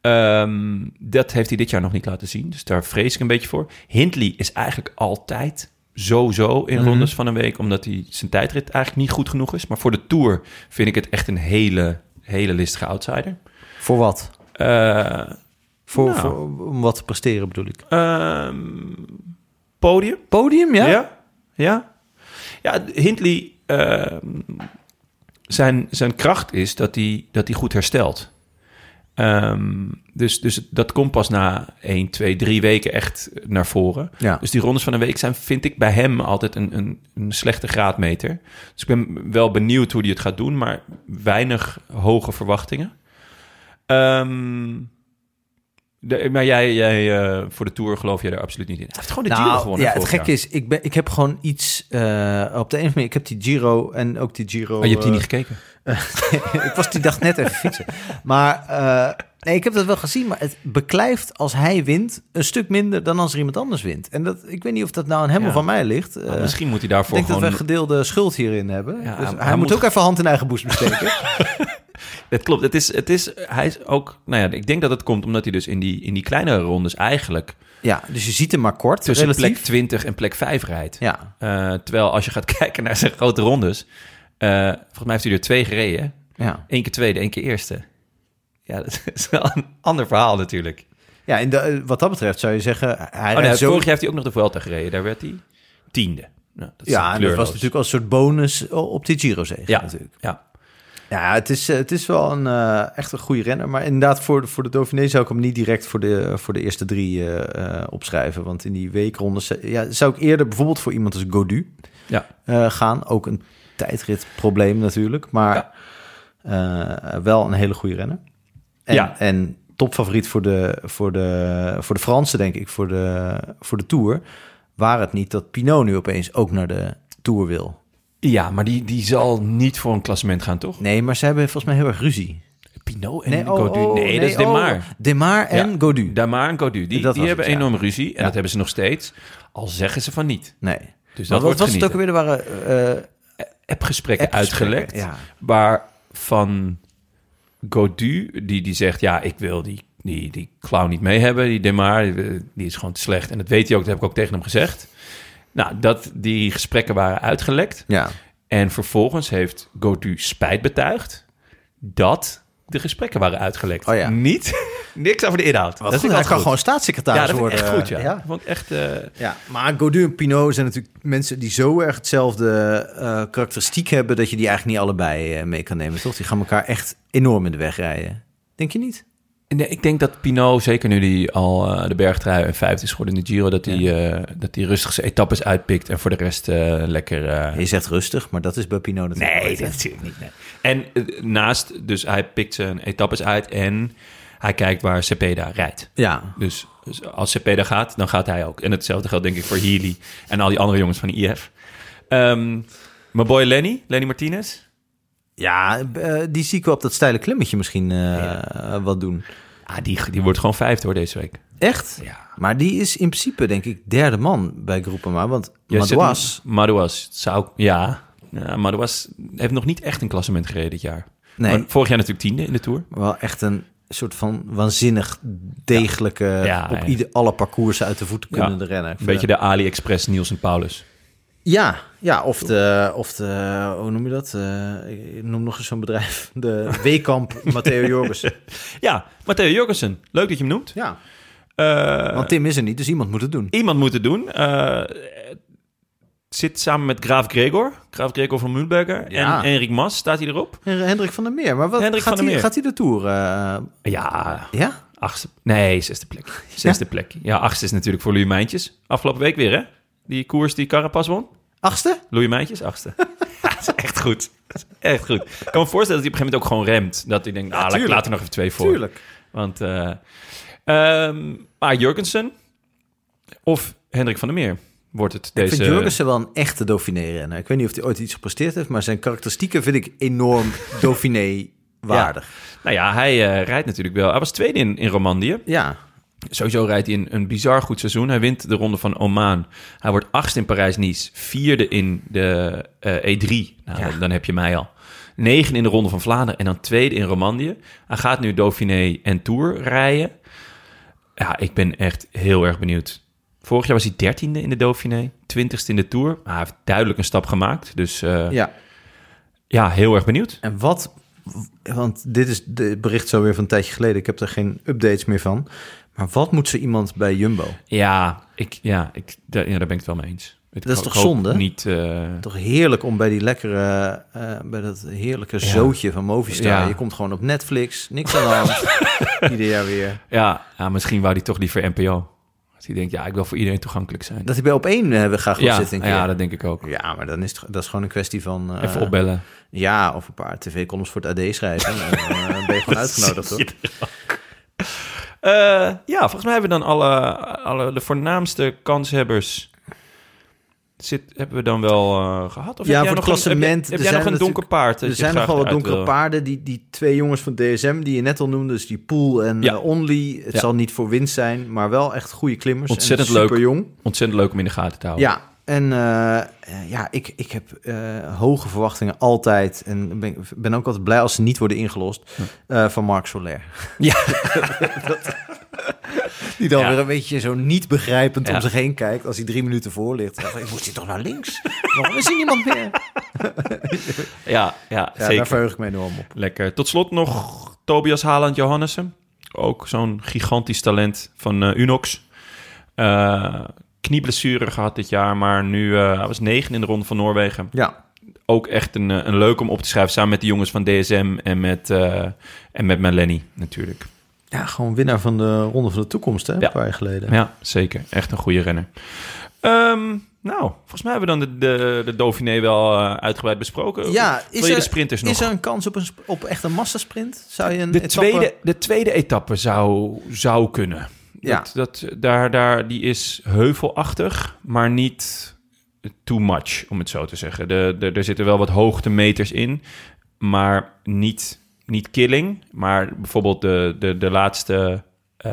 Ehm, dat heeft hij dit jaar nog niet laten zien. Dus daar vrees ik een beetje voor. Hindley is eigenlijk altijd zo-zo in Mhm. rondes van een week. Omdat hij zijn tijdrit eigenlijk niet goed genoeg is. Maar voor de Tour vind ik het echt een hele, hele listige outsider. Voor wat? Eh, Voor, Nou. voor, om wat te presteren bedoel ik. Ehm, podium. Podium, ja? Ja. Ja, ja Hindley, eh, zijn, zijn kracht is dat hij, dat hij goed herstelt. Ehm, dus, dus dat komt pas na 1, 2, 3 weken echt naar voren. Ja. Dus die rondes van een week zijn, vind ik, bij hem altijd een, een, een slechte graadmeter. Dus ik ben wel benieuwd hoe hij het gaat doen, maar weinig hoge verwachtingen. Ehm, de, maar jij, jij eh, voor de Tour geloof jij er absoluut niet in. Hij heeft gewoon de Giro Nou, gewonnen ja, het gekke is, ik, ben, ik heb gewoon iets eh, op de een of andere manier. Ik heb die Giro en ook die Giro. Oh, je hebt die eh, niet gekeken? ik was die dag net even fietsen. Maar eh, nee, ik heb dat wel gezien. Maar het beklijft als hij wint een stuk minder dan als er iemand anders wint. En dat, ik weet niet of dat nou aan hem Ja. of van mij ligt. Nou, Eh, misschien moet hij ik daarvoor denk dat we gedeelde schuld hierin hebben. Ja, dus hij- moet ook even hand in eigen boes besteken. Het klopt. Het is, het is, hij is ook... Nou ja, ik denk dat het komt omdat hij dus in die, in die kleinere rondes eigenlijk... ja, dus je ziet hem maar kort. tussen relatief. plek 20 en plek 5 rijdt. Ja, Eh, terwijl als je gaat kijken naar zijn grote rondes... eh, volgens mij heeft hij er twee gereden. ja. Eén keer tweede, één keer eerste. Ja, dat is wel een ander verhaal natuurlijk. ja de, eh, wat dat betreft zou je zeggen... Hij Oh, nee, rijdt zo... Vorig jaar heeft hij ook nog de Vuelta gereden. Daar werd hij tiende. Nou, dat is Ja, en dat was natuurlijk als een soort bonus op die Giro-zege Ja, natuurlijk. ja. Ja, het is, eh, het is wel een, eh, echt een goede renner. Maar inderdaad, voor de, voor de Dauphiné zou ik hem niet direct voor de, voor de eerste drie opschrijven. Want in die weekrondes ja, zou ik eerder bijvoorbeeld voor iemand als Godu Ja. gaan. Ook een tijdritprobleem natuurlijk. Maar eh, wel een hele goede renner. En, Ja. en topfavoriet voor de, voor, de, voor de Fransen, denk ik, voor de, voor de Tour. Waar het niet dat Pinot nu opeens ook naar de Tour wil. Ja, maar die, die zal niet voor een klassement gaan, toch? Nee, maar ze hebben volgens mij heel erg ruzie. Pinot en Nee, oh, Godu. oh, nee, dat is oh, Demar. Demar en Ja, Godu. Damar en Godu. Die, Dat die hebben het, ja. enorm ruzie. En Ja. dat hebben ze nog steeds. Al zeggen ze van niet. Nee. Dus Maar dat wat wordt was het ook alweer? Er waren eh, Appgesprekken appgesprekken, uitgelekt. Ja. Waarvan Godu, die, die zegt... Ja, ik wil die, die, die clown niet mee hebben. Die Demar, die, die is gewoon te slecht. En dat weet hij ook. Dat heb ik ook tegen hem gezegd. Nou, dat, die gesprekken waren uitgelekt. ja. En vervolgens heeft Godu spijt betuigd... dat de gesprekken waren uitgelekt. Oh ja. Niet, niks over de inhoud. Wat dat goed, hij kan gewoon staatssecretaris ja, dat worden. echt goed, ja. ja. Vond ik echt... eh, Ja, maar Godu en Pinot zijn natuurlijk mensen die zo erg hetzelfde eh, karakteristiek hebben... dat je die eigenlijk niet allebei eh, mee kan nemen, toch? Die gaan elkaar echt enorm in de weg rijden. Denk je niet? Nee, ik denk dat Pinot, zeker nu die al eh, de bergtrui en vijfde is geworden in de Giro, dat hij eh, dat hij rustig zijn etappes uitpikt en voor de rest eh, lekker. eh, Je zegt rustig, maar dat is bij Pinot natuurlijk nee, dat natuurlijk niet. Nee. En eh, naast, dus hij pikt zijn etappes uit en hij kijkt waar Cepeda rijdt. Ja, Dus, dus als Cepeda gaat, dan gaat hij ook. En hetzelfde geldt denk ik voor Healy en al die andere jongens van de IF. Ehm mijn boy Lenny, Lenny Martinez. ja eh, die zie ik wel op dat steile klimmetje misschien eh, wat doen. Ah, die, die wordt gewoon vijfde hoor deze week. Echt? Ja. Maar die is in principe, denk ik, derde man bij Groupama. Want Ja, zet Madouas... Madouas zou... Ja, ja Madouas heeft nog niet echt een klassement gereden dit jaar. Nee. Maar vorig jaar natuurlijk tiende in de Tour. Wel echt een soort van waanzinnig degelijke, Ja, op ieder, alle parcoursen uit de voeten kunnen rennen. Een beetje de AliExpress Niels en Paulus. Ja, ja of, de, of de, hoe noem je dat? Eh, ik noem nog eens zo'n bedrijf. De Weekamp Matteo Jorgensen. Ja, Matteo Jorgensen. Leuk dat je hem noemt. Ja, Eh, want Tim is er niet, dus iemand moet het doen. iemand moet het doen. Eh, zit samen met Graaf Gregor. Graaf Gregor van Mühlberger. Ja. En Enrik Mas, staat hij erop? En Hendrik van der Meer, maar wat, Hendrik gaat, hij, gaat hij de Tour? eh, Ja, ja? achtste. Nee, zesde plek. Zesde plek. Ja, achtste is natuurlijk voor Louis Mijntjes. Afgelopen week weer, hè? Die koers die Carapaz won. Achtste? Louis Mijntjes, achtste. Dat is echt goed. Dat is echt goed. Ik kan me voorstellen dat hij op een gegeven moment ook gewoon remt. Dat hij denkt, nou, laat er nog even twee voor. Tuurlijk. Want, eh ehm maar Jurgensen of Hendrik van der Meer wordt het Ik deze... vind Jurgensen wel een echte Dauphiné-renner. Ik weet niet of hij ooit iets gepresteerd heeft, maar zijn karakteristieken vind ik enorm Dauphiné-waardig. Nou ja, hij eh, rijdt natuurlijk wel. Hij was tweede in, in Romandie. Ja. Sowieso rijdt hij een, een bizar goed seizoen. Hij wint de ronde van Oman. Hij wordt achtste in Parijs-Nice. Vierde in de eh, E3. Nou, Ja. dan, dan heb je mij al. Negen in de ronde van Vlaanderen. En dan tweede in Romandie. Hij gaat nu Dauphiné en Tour rijden. Ja, ik ben echt heel erg benieuwd. Vorig jaar was hij dertiende in de Dauphiné. Twintigste in de Tour. Maar hij heeft duidelijk een stap gemaakt. Dus eh, ja. ja. heel erg benieuwd. En wat want dit is de bericht zo weer van een tijdje geleden. Ik heb er geen updates meer van. Maar wat moet ze iemand bij Jumbo? Ja, ik, ja, ik, daar, ja, daar ben ik het wel mee eens. Dat is toch zonde? Niet, eh, Toch heerlijk om bij die lekkere, eh, bij dat heerlijke Ja. zootje van Movistar. Ja. Je komt gewoon op Netflix, niks aan de hand. Ieder jaar weer. ja, ja, misschien wou hij toch liever NPO. Hij denkt, ja, ik wil voor iedereen toegankelijk zijn. Dat hij bij op één eh, graag wil ja, zitten ja, dat denk ik ook. Ja, maar dan is het, dat is gewoon een kwestie van... eh, Even opbellen. Ja, of een paar tv-columns voor het AD schrijven. en dan eh, ben je gewoon uitgenodigd, hoor. Eh, ja, volgens mij hebben we dan alle, alle de voornaamste kanshebbers... Zit, hebben we dan wel eh, gehad? Of Ja, heb voor het nog een- klassement, Heb, er jij zijn nog een donker paard? Er zijn nog graag wel wat donkere wil? paarden. Die, die twee jongens van DSM die je net al noemde. Dus die Poel en Ja. eh, Only. Het Ja. zal niet voor winst zijn, maar wel echt goede klimmers. Ontzettend en leuk. super jong. Ontzettend leuk om in de gaten te houden. Ja, en eh, ja, ik, ik heb hoge verwachtingen altijd. En ben, ben ook altijd blij als ze niet worden ingelost. eh, van Marc Soler. Ja. Die dan Ja. weer een beetje zo niet begrijpend Ja. om zich heen kijkt als hij drie minuten voor ligt. Ik, moest hij toch naar links? Waarom is er niemand meer? Ja, ja, Ja, daar verheug ik me enorm op. Lekker. Tot slot nog Tobias Haaland Johannessen. Ook zo'n gigantisch talent van eh, Unox. Eh, knieblessure gehad dit jaar, maar nu eh, hij was negen in de ronde van Noorwegen. Ja, Ook echt een, een leuk om op te schrijven, samen met de jongens van DSM en met, en met Melanie natuurlijk. Ja, gewoon winnaar van de Ronde van de Toekomst, hè? Een paar jaar geleden. Ja, zeker. Echt een goede renner. Ehm, nou, volgens mij hebben we dan de, de, de Dauphiné wel eh, uitgebreid besproken. Ja, is Wil je er, de sprinters nog? is er een kans op, een, op echt een massasprint? Zou je een de, etappe- tweede, de tweede etappe zou, zou kunnen. Ja. Dat, dat, daar, daar, die is heuvelachtig, maar niet too much, om het zo te zeggen. De, de, er zitten wel wat hoogtemeters in, maar niet, niet killing. Maar bijvoorbeeld de, de, de, laatste, eh,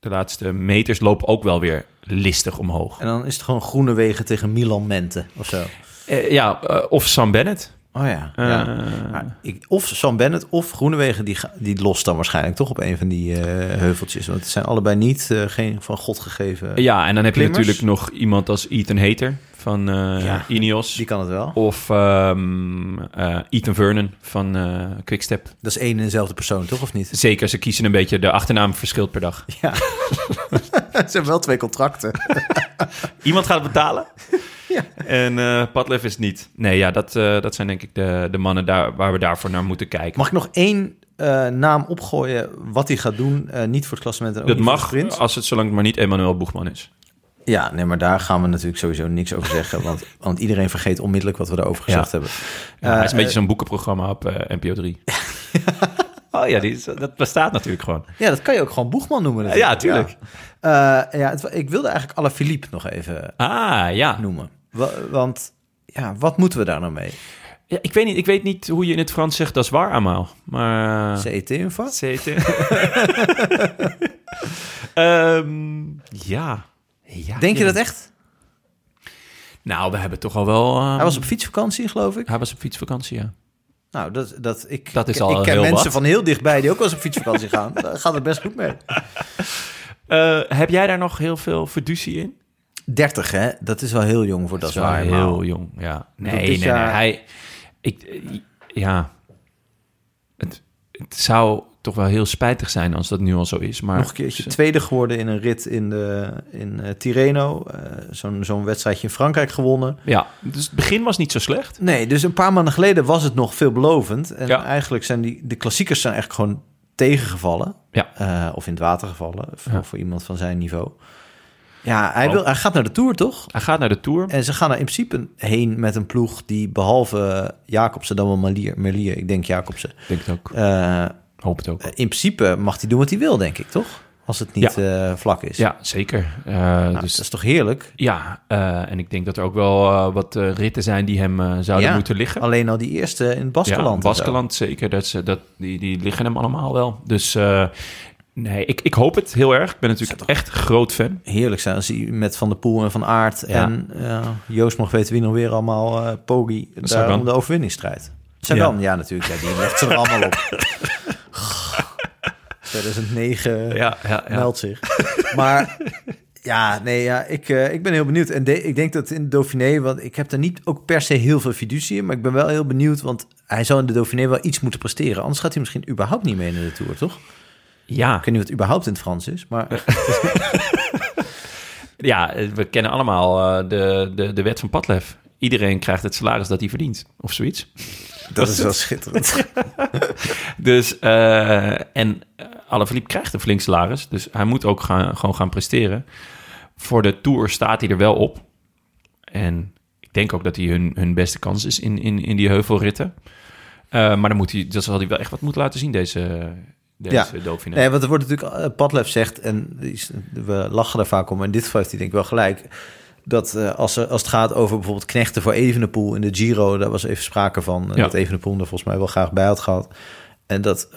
de laatste meters lopen ook wel weer listig omhoog. En dan is het gewoon groene wegen tegen Milan Mente of zo. Eh, ja, eh, of Sam Bennett. Oh ja. Ja. Ik, of Sam Bennett of Groenewegen, die, die lost dan waarschijnlijk toch op een van die heuveltjes. Want het zijn allebei niet geen van God gegeven. ja, en dan heb je natuurlijk nog iemand als Ethan Hater van Ja, Ineos. Die kan het wel. Of ehm, eh, Ethan Vernon van eh Quickstep. Dat is één en dezelfde persoon, toch? Of niet? Zeker, ze kiezen een beetje, de achternaam verschilt per dag. Ja. Ze hebben wel twee contracten. Iemand gaat het betalen. En eh Padlef is het niet. Nee, ja, dat, dat zijn denk ik de, de mannen daar, waar we daarvoor naar moeten kijken. Mag ik nog één naam opgooien wat hij gaat doen? Niet voor het klassement en ook dat mag, als het zolang het maar niet Emmanuel Boegman is. Ja, nee, maar daar gaan we natuurlijk sowieso niks over zeggen. Want, want iedereen vergeet onmiddellijk wat we daarover gezegd Ja. hebben. Ja, het is een Eh, beetje zo'n boekenprogramma op eh, NPO 3. oh ja, die is, dat bestaat natuurlijk gewoon. Ja, dat kan je ook gewoon Boegman noemen. natuurlijk. Ja, tuurlijk. Ja, Eh, ja het, ik wilde eigenlijk Alaphilippe nog even Ah, ja. noemen. Wa- want ja, wat moeten we daar nou mee? ja. Ik weet niet, ik weet niet hoe je in het Frans zegt, dat is waar allemaal. Maar... CET een vak? Zeker. Ehm, ja. Ja. Denk je dat echt? Nou, we hebben toch al wel... ehm, Hij was op fietsvakantie, geloof ik. hij was op fietsvakantie, ja. Nou, dat, dat, ik, Dat is ik, al ik ken heel mensen wat. van heel dichtbij die ook wel eens op fietsvakantie gaan. Daar gaat het best goed mee. Eh, heb jij daar nog heel veel fiducie in? 30, hè? Dat is wel heel jong voor dat, is waar. heel jong, ja. Nee, nee, nee. jaar- Hij... Ik, ja... Het, het zou toch wel heel spijtig zijn als dat nu al zo is, maar... Nog een keertje tweede geworden in een rit in, de, in eh, Tirreno. Eh, Zo'n zo'n wedstrijdje in Frankrijk gewonnen. Ja, dus het begin was niet zo slecht. Nee, dus een paar maanden geleden was het nog veelbelovend. En Ja. eigenlijk zijn die, de klassiekers zijn eigenlijk gewoon tegengevallen. Ja. Eh, of in het water gevallen, voor, Ja. voor iemand van zijn niveau. Ja, hij, wil, hij gaat naar de Tour, toch? Hij gaat naar de Tour. En ze gaan er in principe heen met een ploeg die behalve Jacobsen dan wel Melier, Melier ik denk Jacobsen. Ik denk het ook. eh, Hoop het ook. in principe mag hij doen wat hij wil, denk ik, toch? Als het niet eh, vlak is. Ja, zeker. Eh, Nou, dus dat is toch heerlijk? Ja, eh, en ik denk dat er ook wel eh, wat eh, ritten zijn die hem eh, zouden Ja, moeten liggen. Alleen al die eerste in het Baskeland. Ja. Baskeland zeker. Dat, ze- dat, die, die liggen hem allemaal wel. Dus eh, nee, ik, ik hoop het heel erg. Ik ben natuurlijk echt groot fan. Heerlijk zijn als hij met Van der Poel en Van Aert Ja. en eh, Joost mag weten wie nog weer allemaal eh Poggi daar om de overwinning strijdt. Sagan, ja. natuurlijk. Ja, die legt ze er allemaal op. 2009 Ja, ja, ja. meldt zich. Maar ja, nee, ja, ik, eh, ik ben heel benieuwd. En de- ik denk dat in de Dauphiné, want ik heb er niet ook per se heel veel fiducie in, maar ik ben wel heel benieuwd, want hij zou in de Dauphiné wel iets moeten presteren. Anders gaat hij misschien überhaupt niet mee in de Tour, toch? Ja, Ik weet niet wat überhaupt in het Frans is, maar ja, we kennen allemaal eh, de, de, de wet van Padlef. Iedereen krijgt het salaris dat hij verdient, of zoiets. Dat is wel schitterend. Dus, eh en uh, Alaphilippe krijgt een flink salaris, dus hij moet ook gaan, gewoon gaan presteren. Voor de Tour staat hij er wel op. En ik denk ook dat hij hun, hun beste kans is in, in, in die heuvelritten. Uh, maar dan, moet hij, dan zal hij wel echt wat moeten laten zien, deze, deze Ja. Dauphiné. Nee, want er wordt natuurlijk, eh, Padlef zegt, en we lachen daar vaak om, in dit geval heeft hij denk ik wel gelijk, dat eh, als, er, als het gaat over bijvoorbeeld knechten voor Evenepoel in de Giro, daar was even sprake van, eh, Ja. dat Evenepoel er volgens mij wel graag bij had gehad. En dat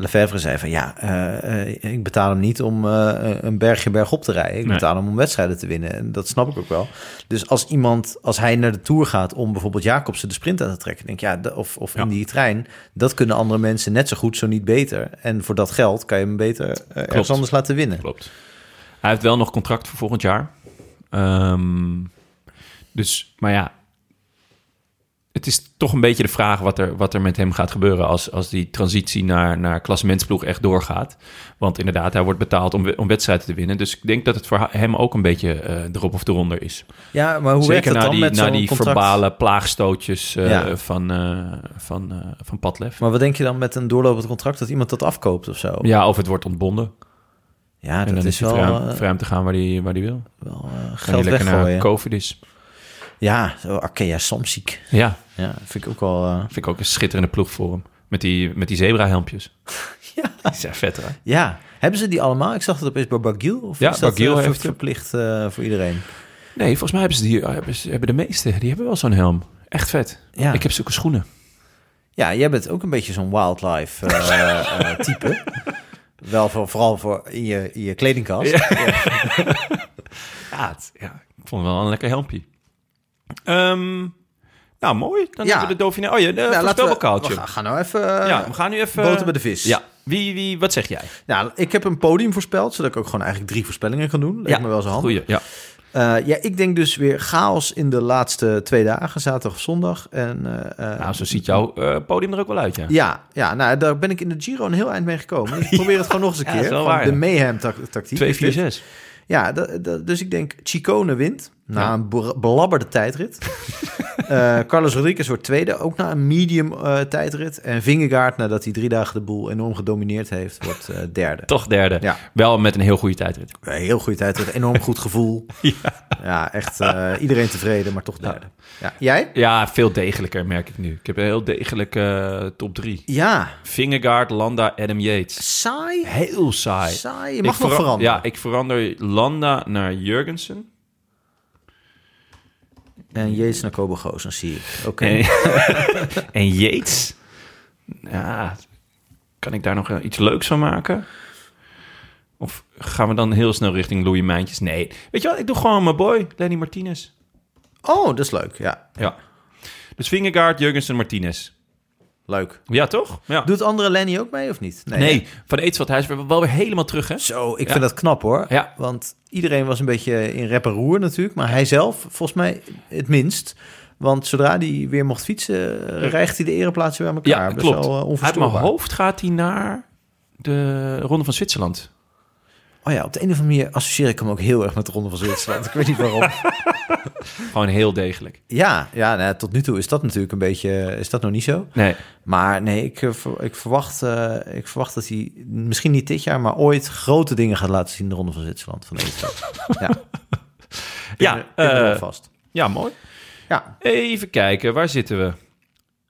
Lefebvre zei van ja, ik betaal hem niet om een bergje bergop te rijden. Ik Nee. betaal hem om wedstrijden te winnen. En dat snap ik ook wel. Dus als iemand, als hij naar de Tour gaat om bijvoorbeeld Jacobsen de sprint aan te trekken, denk ik ja, of, of Ja. in die trein, dat kunnen andere mensen net zo goed, zo niet beter. En voor dat geld kan je hem beter ergens anders laten winnen. Klopt. Hij heeft wel nog contract voor volgend jaar. Ehm, dus, maar ja, het is toch een beetje de vraag wat er, wat er met hem gaat gebeuren als, als die transitie naar, naar klassementsploeg echt doorgaat. Want inderdaad, hij wordt betaald om, om wedstrijden te winnen. Dus ik denk dat het voor hem ook een beetje eh erop of eronder is. Ja, maar hoe werkt Zeker het na dan die, met na die contract? verbale plaagstootjes eh, Ja. van, eh van, van Padlef. Maar wat denk je dan met een doorlopend contract dat iemand dat afkoopt of zo? Ja, of het wordt ontbonden. Ja, en dat dan is wel, vrij, eh, te gaan waar hij, waar hij wil. wel hij geld lekker naar weggooien. COVID is. Ja, Arkea Samsiek. Ja, Ja, vind ik ook wel... eh, Vind ik ook een schitterende ploeg voor hem. Met die, met die zebra-helmpjes. Ja. Die zijn vet, hè? Ja, hebben ze die allemaal? Ik zag het opeens bij Bagiel. Of Ja, is dat verplicht voor iedereen? Nee, volgens mij hebben ze die... Hebben, ze, hebben de meeste, die hebben wel zo'n helm. Echt vet. Ja. Ik heb zulke schoenen. Ja, jij bent ook een beetje zo'n wildlife eh, type. Wel voor, vooral voor in je, in je kledingkast. Ja. Ja, het- ja, ik vond het wel een lekker helmpje. Ehm, nou, mooi. Dan Ja. hebben we de Dauphiné. Oh ja, de Nou, laten we, gaan, gaan nou even... eh, ja, we gaan nu even... boter bij de vis. Ja. Wie, wie, wat zeg jij? Nou, ik heb een podium voorspeld, zodat ik ook gewoon eigenlijk drie voorspellingen kan doen. Lijkt me wel zo handig. Goeie, ja. Eh, ja, ik denk dus weer chaos in de laatste twee dagen, zaterdag of zondag. En, eh, eh, Nou, zo ziet jouw podium er ook wel uit, ja. Ja, ja, nou, daar ben ik in de Giro een heel eind mee gekomen. Dus ik probeer het gewoon nog eens een Ja, keer. waar, de ja. mayhem-tactiek. 2, 4, 6. Ja, da- dus ik denk Chicone wint na Ja. een be- belabberde tijdrit. Eh, Carlos Rodriguez wordt tweede, ook na een medium eh, tijdrit. En Vingegaard, nadat hij drie dagen de boel enorm gedomineerd heeft, wordt eh, derde. Toch derde. Ja. Wel met een heel goede tijdrit. Eh, Heel goede tijdrit, enorm goed gevoel. ja. echt iedereen tevreden, maar toch derde. Ja. Jij? Ja, veel degelijker merk ik nu. Ik heb een heel degelijke top 3. Ja, Vingegaard, Landa, Adam Yates. saai. Heel saai. Saai, je Ik mag nog vera- veranderen. Ja, ik verander Landa naar Jurgensen. En Jeets naar Kobo Goosen, zie ik. Oké. En, en Yates. Ja, kan ik daar nog iets leuks van maken? Of gaan we dan heel snel richting Louis Mijntjes? Nee. Weet je wat, ik doe gewoon mijn boy, Lenny Martinez. Oh, dat is leuk. Ja, Ja. Dus Vingegaard, Jurgensen, Martinez. Leuk. Ja, toch? Ja. Doet andere Lenny ook mee of niet? Nee, Van Eetswat, hij is weer- wel weer helemaal terug, hè? Zo, ik Ja. vind dat knap hoor. Ja. Want iedereen was een beetje in rep en roer natuurlijk. Maar hij zelf, volgens mij het minst. Want zodra hij weer mocht fietsen, rijgt hij de ereplaatsen bij elkaar. Ja, Best klopt. wel, eh, Uit mijn hoofd gaat hij naar de Ronde van Zwitserland. Oh ja, op de een of andere manier associeer ik hem ook heel erg met de Ronde van Zwitserland. ik weet niet waarom. Gewoon heel degelijk. Ja, ja nou, tot nu toe is dat natuurlijk een beetje, is dat nog niet zo. Nee, Maar nee, ik, eh, ik, verwacht, eh, ik verwacht dat hij misschien niet dit jaar, maar ooit grote dingen gaat laten zien in de Ronde van Zwitserland. Van deze ja, Ja, eh, vast. ja, mooi. Ja, Even kijken, waar zitten we?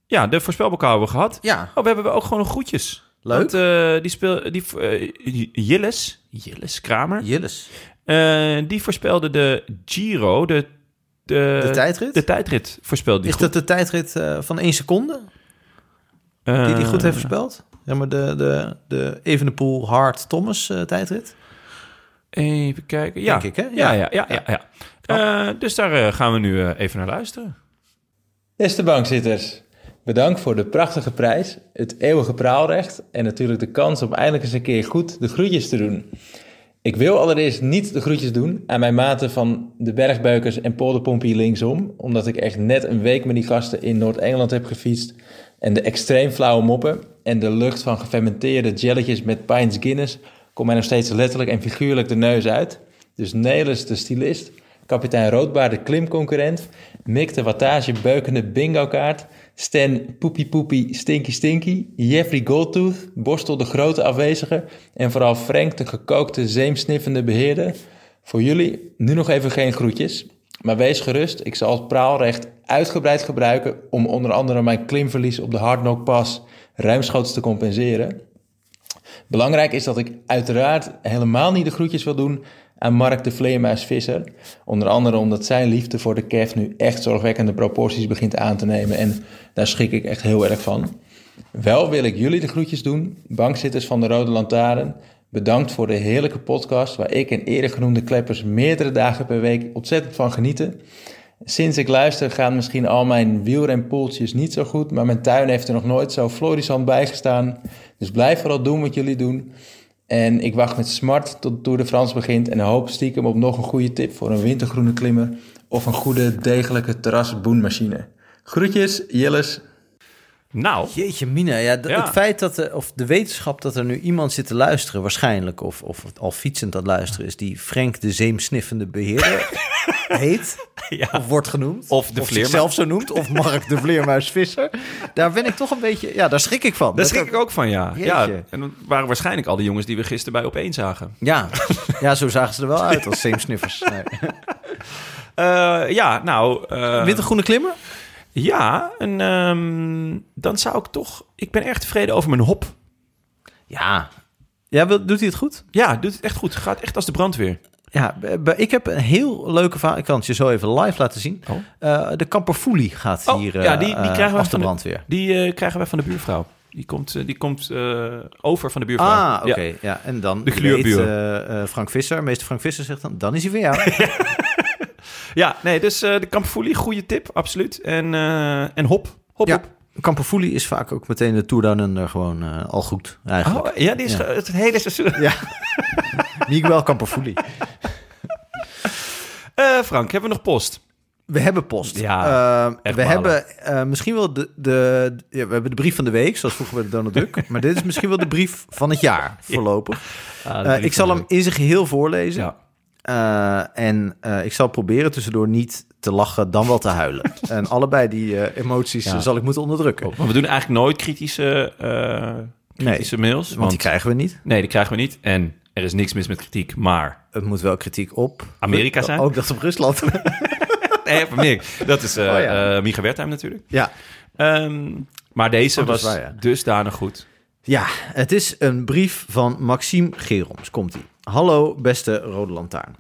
Ja, de voorspelbokaal hebben we gehad. ja, Oh, we hebben ook gewoon nog groetjes. Leuk. Want, eh, die speel, die, eh, Jilles, Jilles Kramer, Jilles. eh, die voorspelde de Giro, de, de, De tijdrit? de tijdrit voorspelde die Is dat de tijdrit eh, van één seconde die hij Eh, goed heeft voorspeld? Ja, maar de, de, de Evenepoel Hart Thomas eh, tijdrit? Even kijken. Ja, Denk ik, hè? Ja, Ja. ja, ja. ja, ja. Eh, dus daar eh, gaan we nu eh, even naar luisteren. Beste bankzitters, bedankt voor de prachtige prijs, het eeuwige praalrecht en natuurlijk de kans om eindelijk eens een keer goed de groetjes te doen. Ik wil allereerst niet de groetjes doen aan mijn maten van de Bergbeukers en Polderpompie linksom, omdat ik echt net een week met die gasten in Noord-Engeland heb gefietst en de extreem flauwe moppen en de lucht van gefermenteerde jelletjes met Pines Guinness komt mij nog steeds letterlijk en figuurlijk de neus uit. Dus Nelis de stylist, kapitein Roodbaar de klimconcurrent, Mick de wattage beukende bingo kaart, Stan Poepie Poepie Stinky Stinky, Jeffrey Goldtooth, Borstel de grote afwezige en vooral Frank de gekookte zeemsniffende beheerder. Voor jullie nu nog even geen groetjes, maar wees gerust, ik zal het praalrecht uitgebreid gebruiken om onder andere mijn klimverlies op de Hardknock Pass ruimschoots te compenseren. Belangrijk is dat ik uiteraard helemaal niet de groetjes wil doen aan Mark de Vleermuis Visser. Onder andere omdat zijn liefde voor de KEF nu echt zorgwekkende proporties begint aan te nemen. En daar schrik ik echt heel erg van. Wel wil ik jullie de groetjes doen, bankzitters van de Rode Lantaarn. Bedankt voor de heerlijke podcast waar ik en eerder genoemde kleppers meerdere dagen per week ontzettend van genieten. Sinds ik luister gaan misschien al mijn wielrenpoeltjes niet zo goed, maar mijn tuin heeft er nog nooit zo florissant bij gestaan. Dus blijf vooral doen wat jullie doen. En ik wacht met smart tot Tour de France begint en hoop stiekem op nog een goede tip voor een wintergroene klimmer of een goede degelijke terrasboenmachine. Groetjes, Jilles. Nou, Jeetje mina, ja, het feit dat er, of de wetenschap dat er nu iemand zit te luisteren, waarschijnlijk, of, of al fietsend aan het luisteren is, die Frank de zeemsniffende beheerder heet, ja. of wordt genoemd, Of de zichzelf zo noemt, of Mark de Vleermuisvisser. Daar ben ik toch een beetje, ja, daar schrik ik van. Daar Dat- schrik ik ook van, ja. Jeetje. ja. En dat waren waarschijnlijk al de jongens die we gisteren bij Opeen zagen. Ja. ja, zo zagen ze er wel uit als zeemsniffers. Nee. Eh, ja, nou... Witte groene klimmer? Ja, en ehm, dan zou ik toch... Ik ben erg tevreden over mijn hop. Ja. Ja, wil- doet hij het goed? Ja, doet het echt goed. Gaat echt als de brandweer. Ja, ik heb een heel leuke verhaal. Ik kan het je zo even live laten zien. Oh. Eh, de Kamperfoelie gaat Oh, hier ja, die- die eh, krijgen we af de van de- brandweer. Die eh, krijgen wij van de buurvrouw. Die komt, die komt over van de buurvrouw. Ah, oké. Ja. Ja. en dan De gluurbuur. Frank Visser, meester Frank Visser zegt dan, dan is hij voor jou. Ja, nee, dus eh, de Kamperfoelie, goede tip, absoluut. En, eh, en hop, hop, ja, hop. Is vaak ook meteen de Tour Down gewoon eh, al goed, eigenlijk. Oh, ja, die is Ja. het hele seizoen. Ja. Miguel. Eh, Frank, hebben we nog post? We hebben post. Ja, we hebben misschien wel de, de ja, we hebben de brief van de week, zoals vroeger bij de Donald Duck. maar dit is misschien wel de brief van het jaar voorlopig. Eh, ik zal hem in zijn geheel voorlezen. Eh, en eh, ik zal proberen tussendoor niet te lachen, dan wel te huilen. en allebei die eh, emoties Ja. zal ik moeten onderdrukken. Maar we doen eigenlijk nooit kritische, eh, kritische mails. Want, Want die krijgen we niet. Nee, die krijgen we niet. En er is niks mis met kritiek, maar... Het moet wel kritiek op Amerika zijn? Ook dat op Rusland. Nee, van meer. Dat is eh Oh, ja. eh, Micha Wertheim natuurlijk. ja. Ehm, maar deze Oh, was waar, ja. dusdanig goed. ja, het is een brief van Maxime Geroms. Komt-ie. Hallo, beste Rode Lantaarn.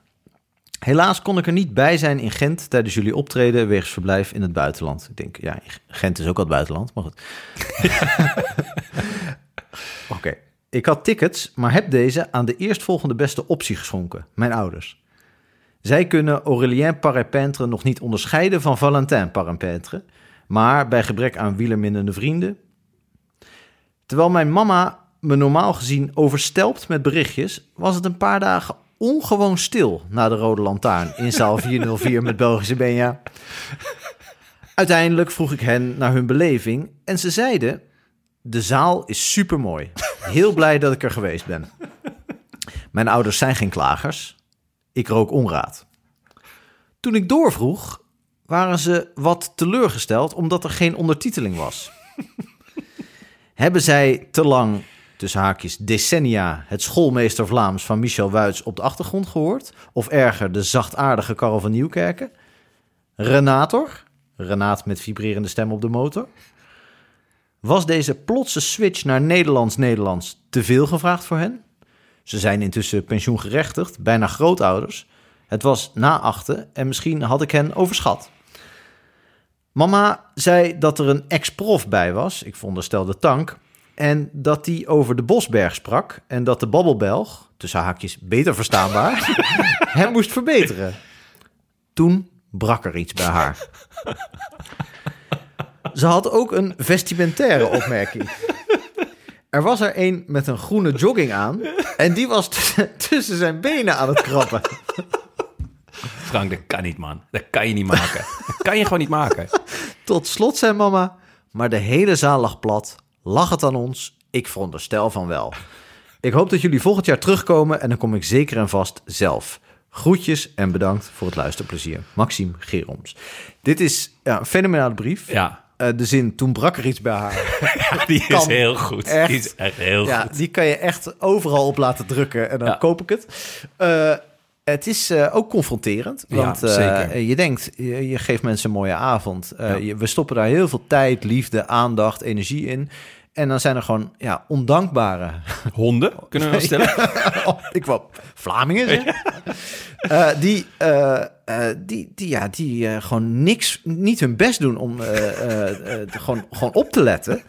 Helaas kon ik er niet bij zijn in Gent tijdens jullie optreden wegens verblijf in het buitenland. Ik denk, ja, Gent is ook al het buitenland, maar goed. Oké. Ik had tickets, maar heb deze aan de eerstvolgende beste optie geschonken, mijn ouders. Zij kunnen Aurélien Parapintre nog niet onderscheiden van Valentin Parapintre, maar bij gebrek aan wielerminnende vrienden. Terwijl mijn mama me normaal gezien overstelpt met berichtjes, was het een paar dagen ongewoon stil na de Rode Lantaarn in zaal 404 met Belgische Benja. Uiteindelijk vroeg ik hen naar hun beleving en ze zeiden: De zaal is supermooi. Heel blij dat ik er geweest ben. Mijn ouders zijn geen klagers. Ik rook onraad. Toen ik doorvroeg, waren ze wat teleurgesteld omdat er geen ondertiteling was. Hebben zij te lang, tussen haakjes, decennia... het schoolmeester Vlaams van Michel Wuits op de achtergrond gehoord? Of erger, de zachtaardige Karel van Nieuwkerken? Renator? Renaat met vibrerende stem op de motor? Was deze plotse switch naar Nederlands-Nederlands te veel gevraagd voor hen? Ze zijn intussen pensioengerechtigd, bijna grootouders. Het was na achten en misschien had ik hen overschat. Mama zei dat er een ex-prof bij was, ik veronderstelde Tank, en dat die over de Bosberg sprak en dat de babbelbelg, tussen haakjes beter verstaanbaar, hem moest verbeteren. Toen brak er iets bij haar. Ze had ook een vestimentaire opmerking. Er was er een met een groene jogging aan. En die was tussen- tussen zijn benen aan het krabben. Frank, dat kan niet, man. Dat kan je niet maken. Dat kan je gewoon niet maken. Tot slot zei mama, maar de hele zaal lag plat. Lag het aan ons? Ik veronderstel van wel. Ik hoop dat jullie volgend jaar terugkomen en dan kom ik zeker en vast zelf. Groetjes en bedankt voor het luisterplezier. Maxime Geroms. Dit is ja, een fenomenale brief. Ja, Eh, de zin, toen brak er iets bij haar. die is heel goed. echt. Die is echt heel ja, goed. die kan je echt overal op laten drukken en dan Ja. koop ik het. Eh, het is eh, ook confronterend, want eh, je denkt, je, je geeft mensen een mooie avond. Eh, Ja. je- we stoppen daar heel veel tijd, liefde, aandacht, energie in. En dan zijn er gewoon ja, ondankbare... Honden, kunnen we wel stellen? Oh, ik wou Vlamingen zeggen. Die, die, die, ja, die gewoon niks, niet hun best doen om gewoon, gewoon op te letten.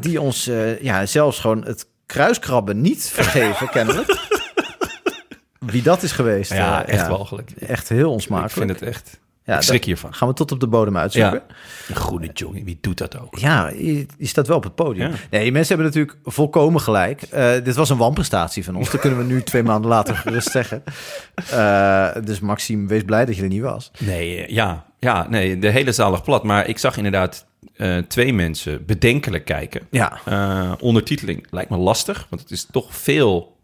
Die ons ja, zelfs gewoon het kruiskrabben niet vergeven, kennelijk. Wie dat is geweest. Ja, eh, echt walgelijk. Echt heel Ik onsmakelijk. vind het echt... Ja, ik schrik hiervan. Gaan we tot op de bodem uitzoeken. Ja. Een groene jongen, wie doet dat ook? Ja, je, je staat wel op het podium. Ja. Nee, mensen hebben natuurlijk volkomen gelijk. Eh, dit was een wanprestatie van ons. Dat kunnen we nu twee maanden later gerust zeggen. Eh, dus Maxime, wees blij dat je er niet was. Nee, ja, ja, nee, de hele zaal lag plat. Maar ik zag inderdaad twee mensen bedenkelijk kijken. Ja, ondertiteling lijkt me lastig, want het is toch veel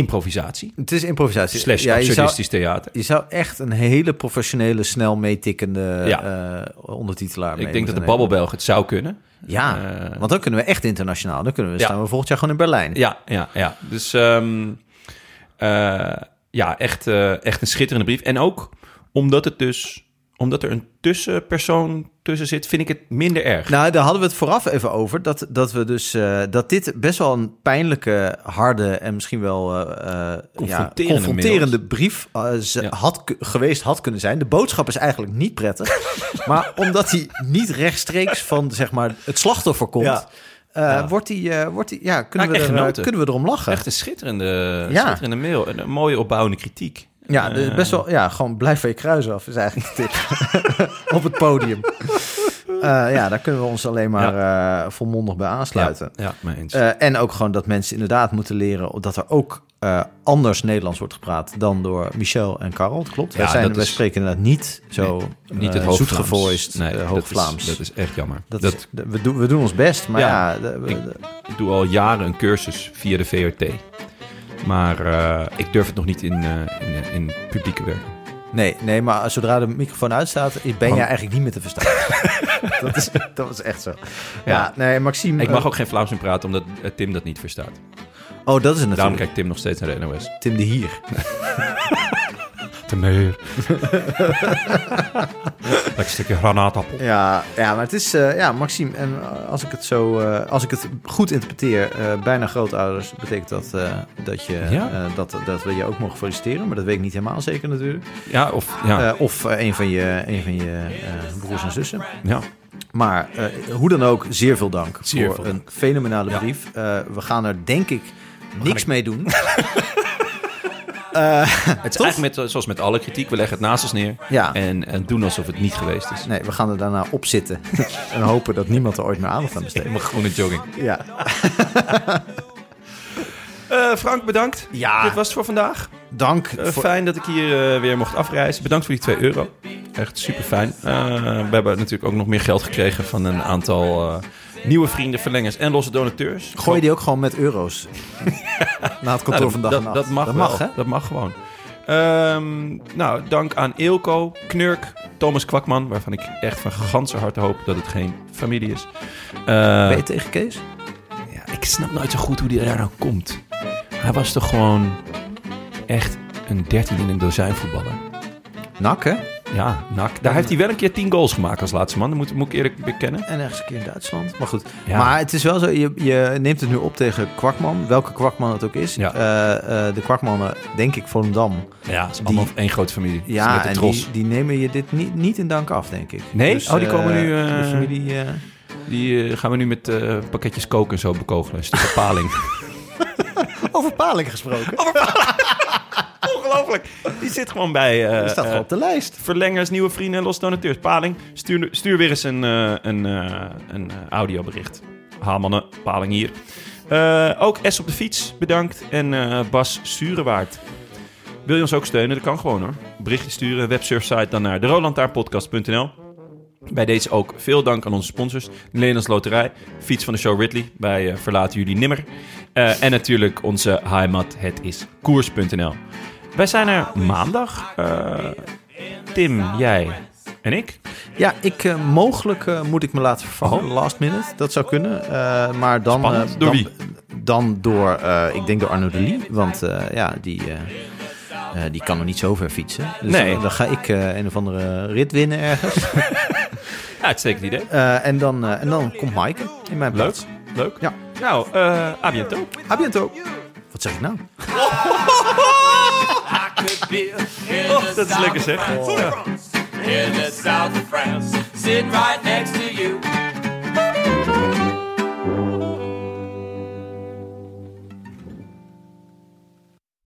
improvisatie. het is improvisatie. Slash ja, je, zou, absurdistisch theater. je zou echt een hele professionele, snel meetikkende Ja. eh, ondertitelaar Ik denk dat de. Babbelbelg het zou kunnen. Ja, Eh, want dan kunnen we echt internationaal. Dan kunnen we, Ja. staan we volgend jaar gewoon in Berlijn. Ja, ja, ja. Dus ehm, eh, ja, echt, echt een schitterende brief. En ook omdat het dus omdat er een tussenpersoon tussen zit, vind ik het minder erg. Nou, daar hadden we het vooraf even over. Dat, dat we dus eh, dat dit best wel een pijnlijke, harde en misschien wel eh, eh, Confronterende ja, confronterende brief eh, ze Ja. had geweest had kunnen zijn. De boodschap is eigenlijk niet prettig. maar omdat hij niet rechtstreeks van zeg maar, het slachtoffer komt, Ja. eh, Ja. wordt hij, eh, wordt hij, ja, kunnen, Ja, we er, eh, kunnen we erom lachen. Echt een schitterende, Ja. schitterende mail. En een mooie opbouwende kritiek. Ja, Eh, best wel. Ja, gewoon blijf van je kruis af is eigenlijk de tip. Op het podium. Eh, ja, daar kunnen we ons alleen maar eh, volmondig bij aansluiten. Ja, ja eens. Eh, en ook gewoon dat mensen inderdaad moeten leren dat er ook anders Nederlands wordt gepraat dan door Michel en Karel. Klopt. Ja, wij, zijn, dat wij is- spreken inderdaad niet zo niet het uh, zoetgevoiced Nee, dat is- Vlaams. Dat is echt jammer. Dat Dat, is- we, doen, we doen ons best, maar ja, Ja, de- we- ik- Ik doe al jaren een cursus via de VRT. Maar ik durf het nog niet in, in, in publieke werken. Nee, nee, maar zodra de microfoon uitstaat, ben Oh. jij eigenlijk niet meer te verstaan. dat, is, dat is echt zo. Ja, nee, Maxime. Ik mag eh, ook geen Vlaams meer praten, omdat eh, Tim dat niet verstaat. Oh, dat is het Daarom natuurlijk. kijkt Tim nog steeds naar de NOS. Tim de Hier. Meer. Lekker stukje granaatappel. Ja, ja, maar het is, eh, ja, Maxime, en eh, als ik het zo, eh, als ik het goed interpreteer, bijna grootouders, betekent dat dat, je, Ja. dat, dat we je ook mogen feliciteren, maar dat weet ik niet helemaal zeker natuurlijk. Ja, of... Ja, of een van je, een van je broers en zussen. ja. Maar hoe dan ook, zeer veel dank Zeer voor veel een fenomenale brief. We gaan er denk ik niks mee doen. Het is eigenlijk met, zoals met alle kritiek. We leggen het naast ons neer. Ja. En, en doen alsof het niet geweest is. Nee, we gaan er daarna op zitten en hopen dat niemand er ooit meer aandacht aan besteedt. Helemaal groene jogging. Ja. Eh, Frank, bedankt. Ja. Dit was het voor vandaag. Dank. Eh, voor- Fijn dat ik hier eh, weer mocht afreizen. Bedankt voor die 2 euro. Echt super fijn. we hebben natuurlijk ook nog meer geld gekregen van een aantal eh, nieuwe vrienden, verlengers en losse donateurs. Gooi die ook gewoon met euro's na het kantoor Nou, van dag dat, en nacht? dat mag dat mag, hè? Dat mag gewoon. Ehm, nou, dank aan Eelco, Knurk, Thomas Kwakman, waarvan ik echt van ganse harte hoop dat het geen familie is. Eh, Ben je tegen Kees? ja, ik snap nooit zo goed hoe die daar nou komt. Hij was toch gewoon echt een 13 in een dozijn voetballer. Nak, hè? Ja, nak. Daar heeft hij wel een keer 10 goals gemaakt als laatste man. Dat moet, moet ik eerlijk bekennen. En ergens een keer in Duitsland. Maar goed. Ja. Maar het is wel zo, je, je neemt het nu op tegen Kwakman. Welke Kwakman het ook is. Ja. Eh, eh, de Kwakmannen, denk ik, Volendam. Ja, het is Die- allemaal één grote familie. Ja, Met de en tros. die, die nemen je dit niet, niet in dank af, denk ik. Nee? Oh, die komen eh, nu, De familie... Die gaan we nu met pakketjes koken en zo bekogelen. Een stuk paling. Over Paling gesproken. Ongelooflijk. Die zit gewoon bij eh, Die staat gewoon eh, op de lijst. verlengers, nieuwe vrienden en los donateurs. Paling, stuur, stuur weer eens een, eh, een, eh, een eh, audiobericht. Paling hier. Eh, ook S op de fiets, bedankt. En eh, Bas Sturenwaard. Wil je ons ook steunen? Dat kan gewoon hoor. Berichtje sturen, websurfsite dan naar derolantaarnpodcast.nl. Bij deze ook veel dank aan onze sponsors. De Nederlands Loterij, Fiets van de Show Ridley. Wij eh, verlaten jullie nimmer. Eh, en natuurlijk onze heimat, het is koers.nl. Wij zijn er maandag. Eh, Tim, jij en ik. Ja, ik, eh, mogelijk moet ik me laten vervangen. Last minute, dat zou kunnen. Maar dan... Door dan, wie? Dan door, ik denk door Arno de Lee. Want ja, die, die kan nog niet zo ver fietsen. Dus Nee. dan, dan ga ik een of andere rit winnen ergens. Ja, uitstekend idee. En, dan, en dan komt Maaike in mijn Leuk, plaats. leuk. Ja. Nou, eh a biento. A biento. Wat zeg ik nou? Oh, dat is lekker zeg. Ja. In the south of France, sitting right next to you.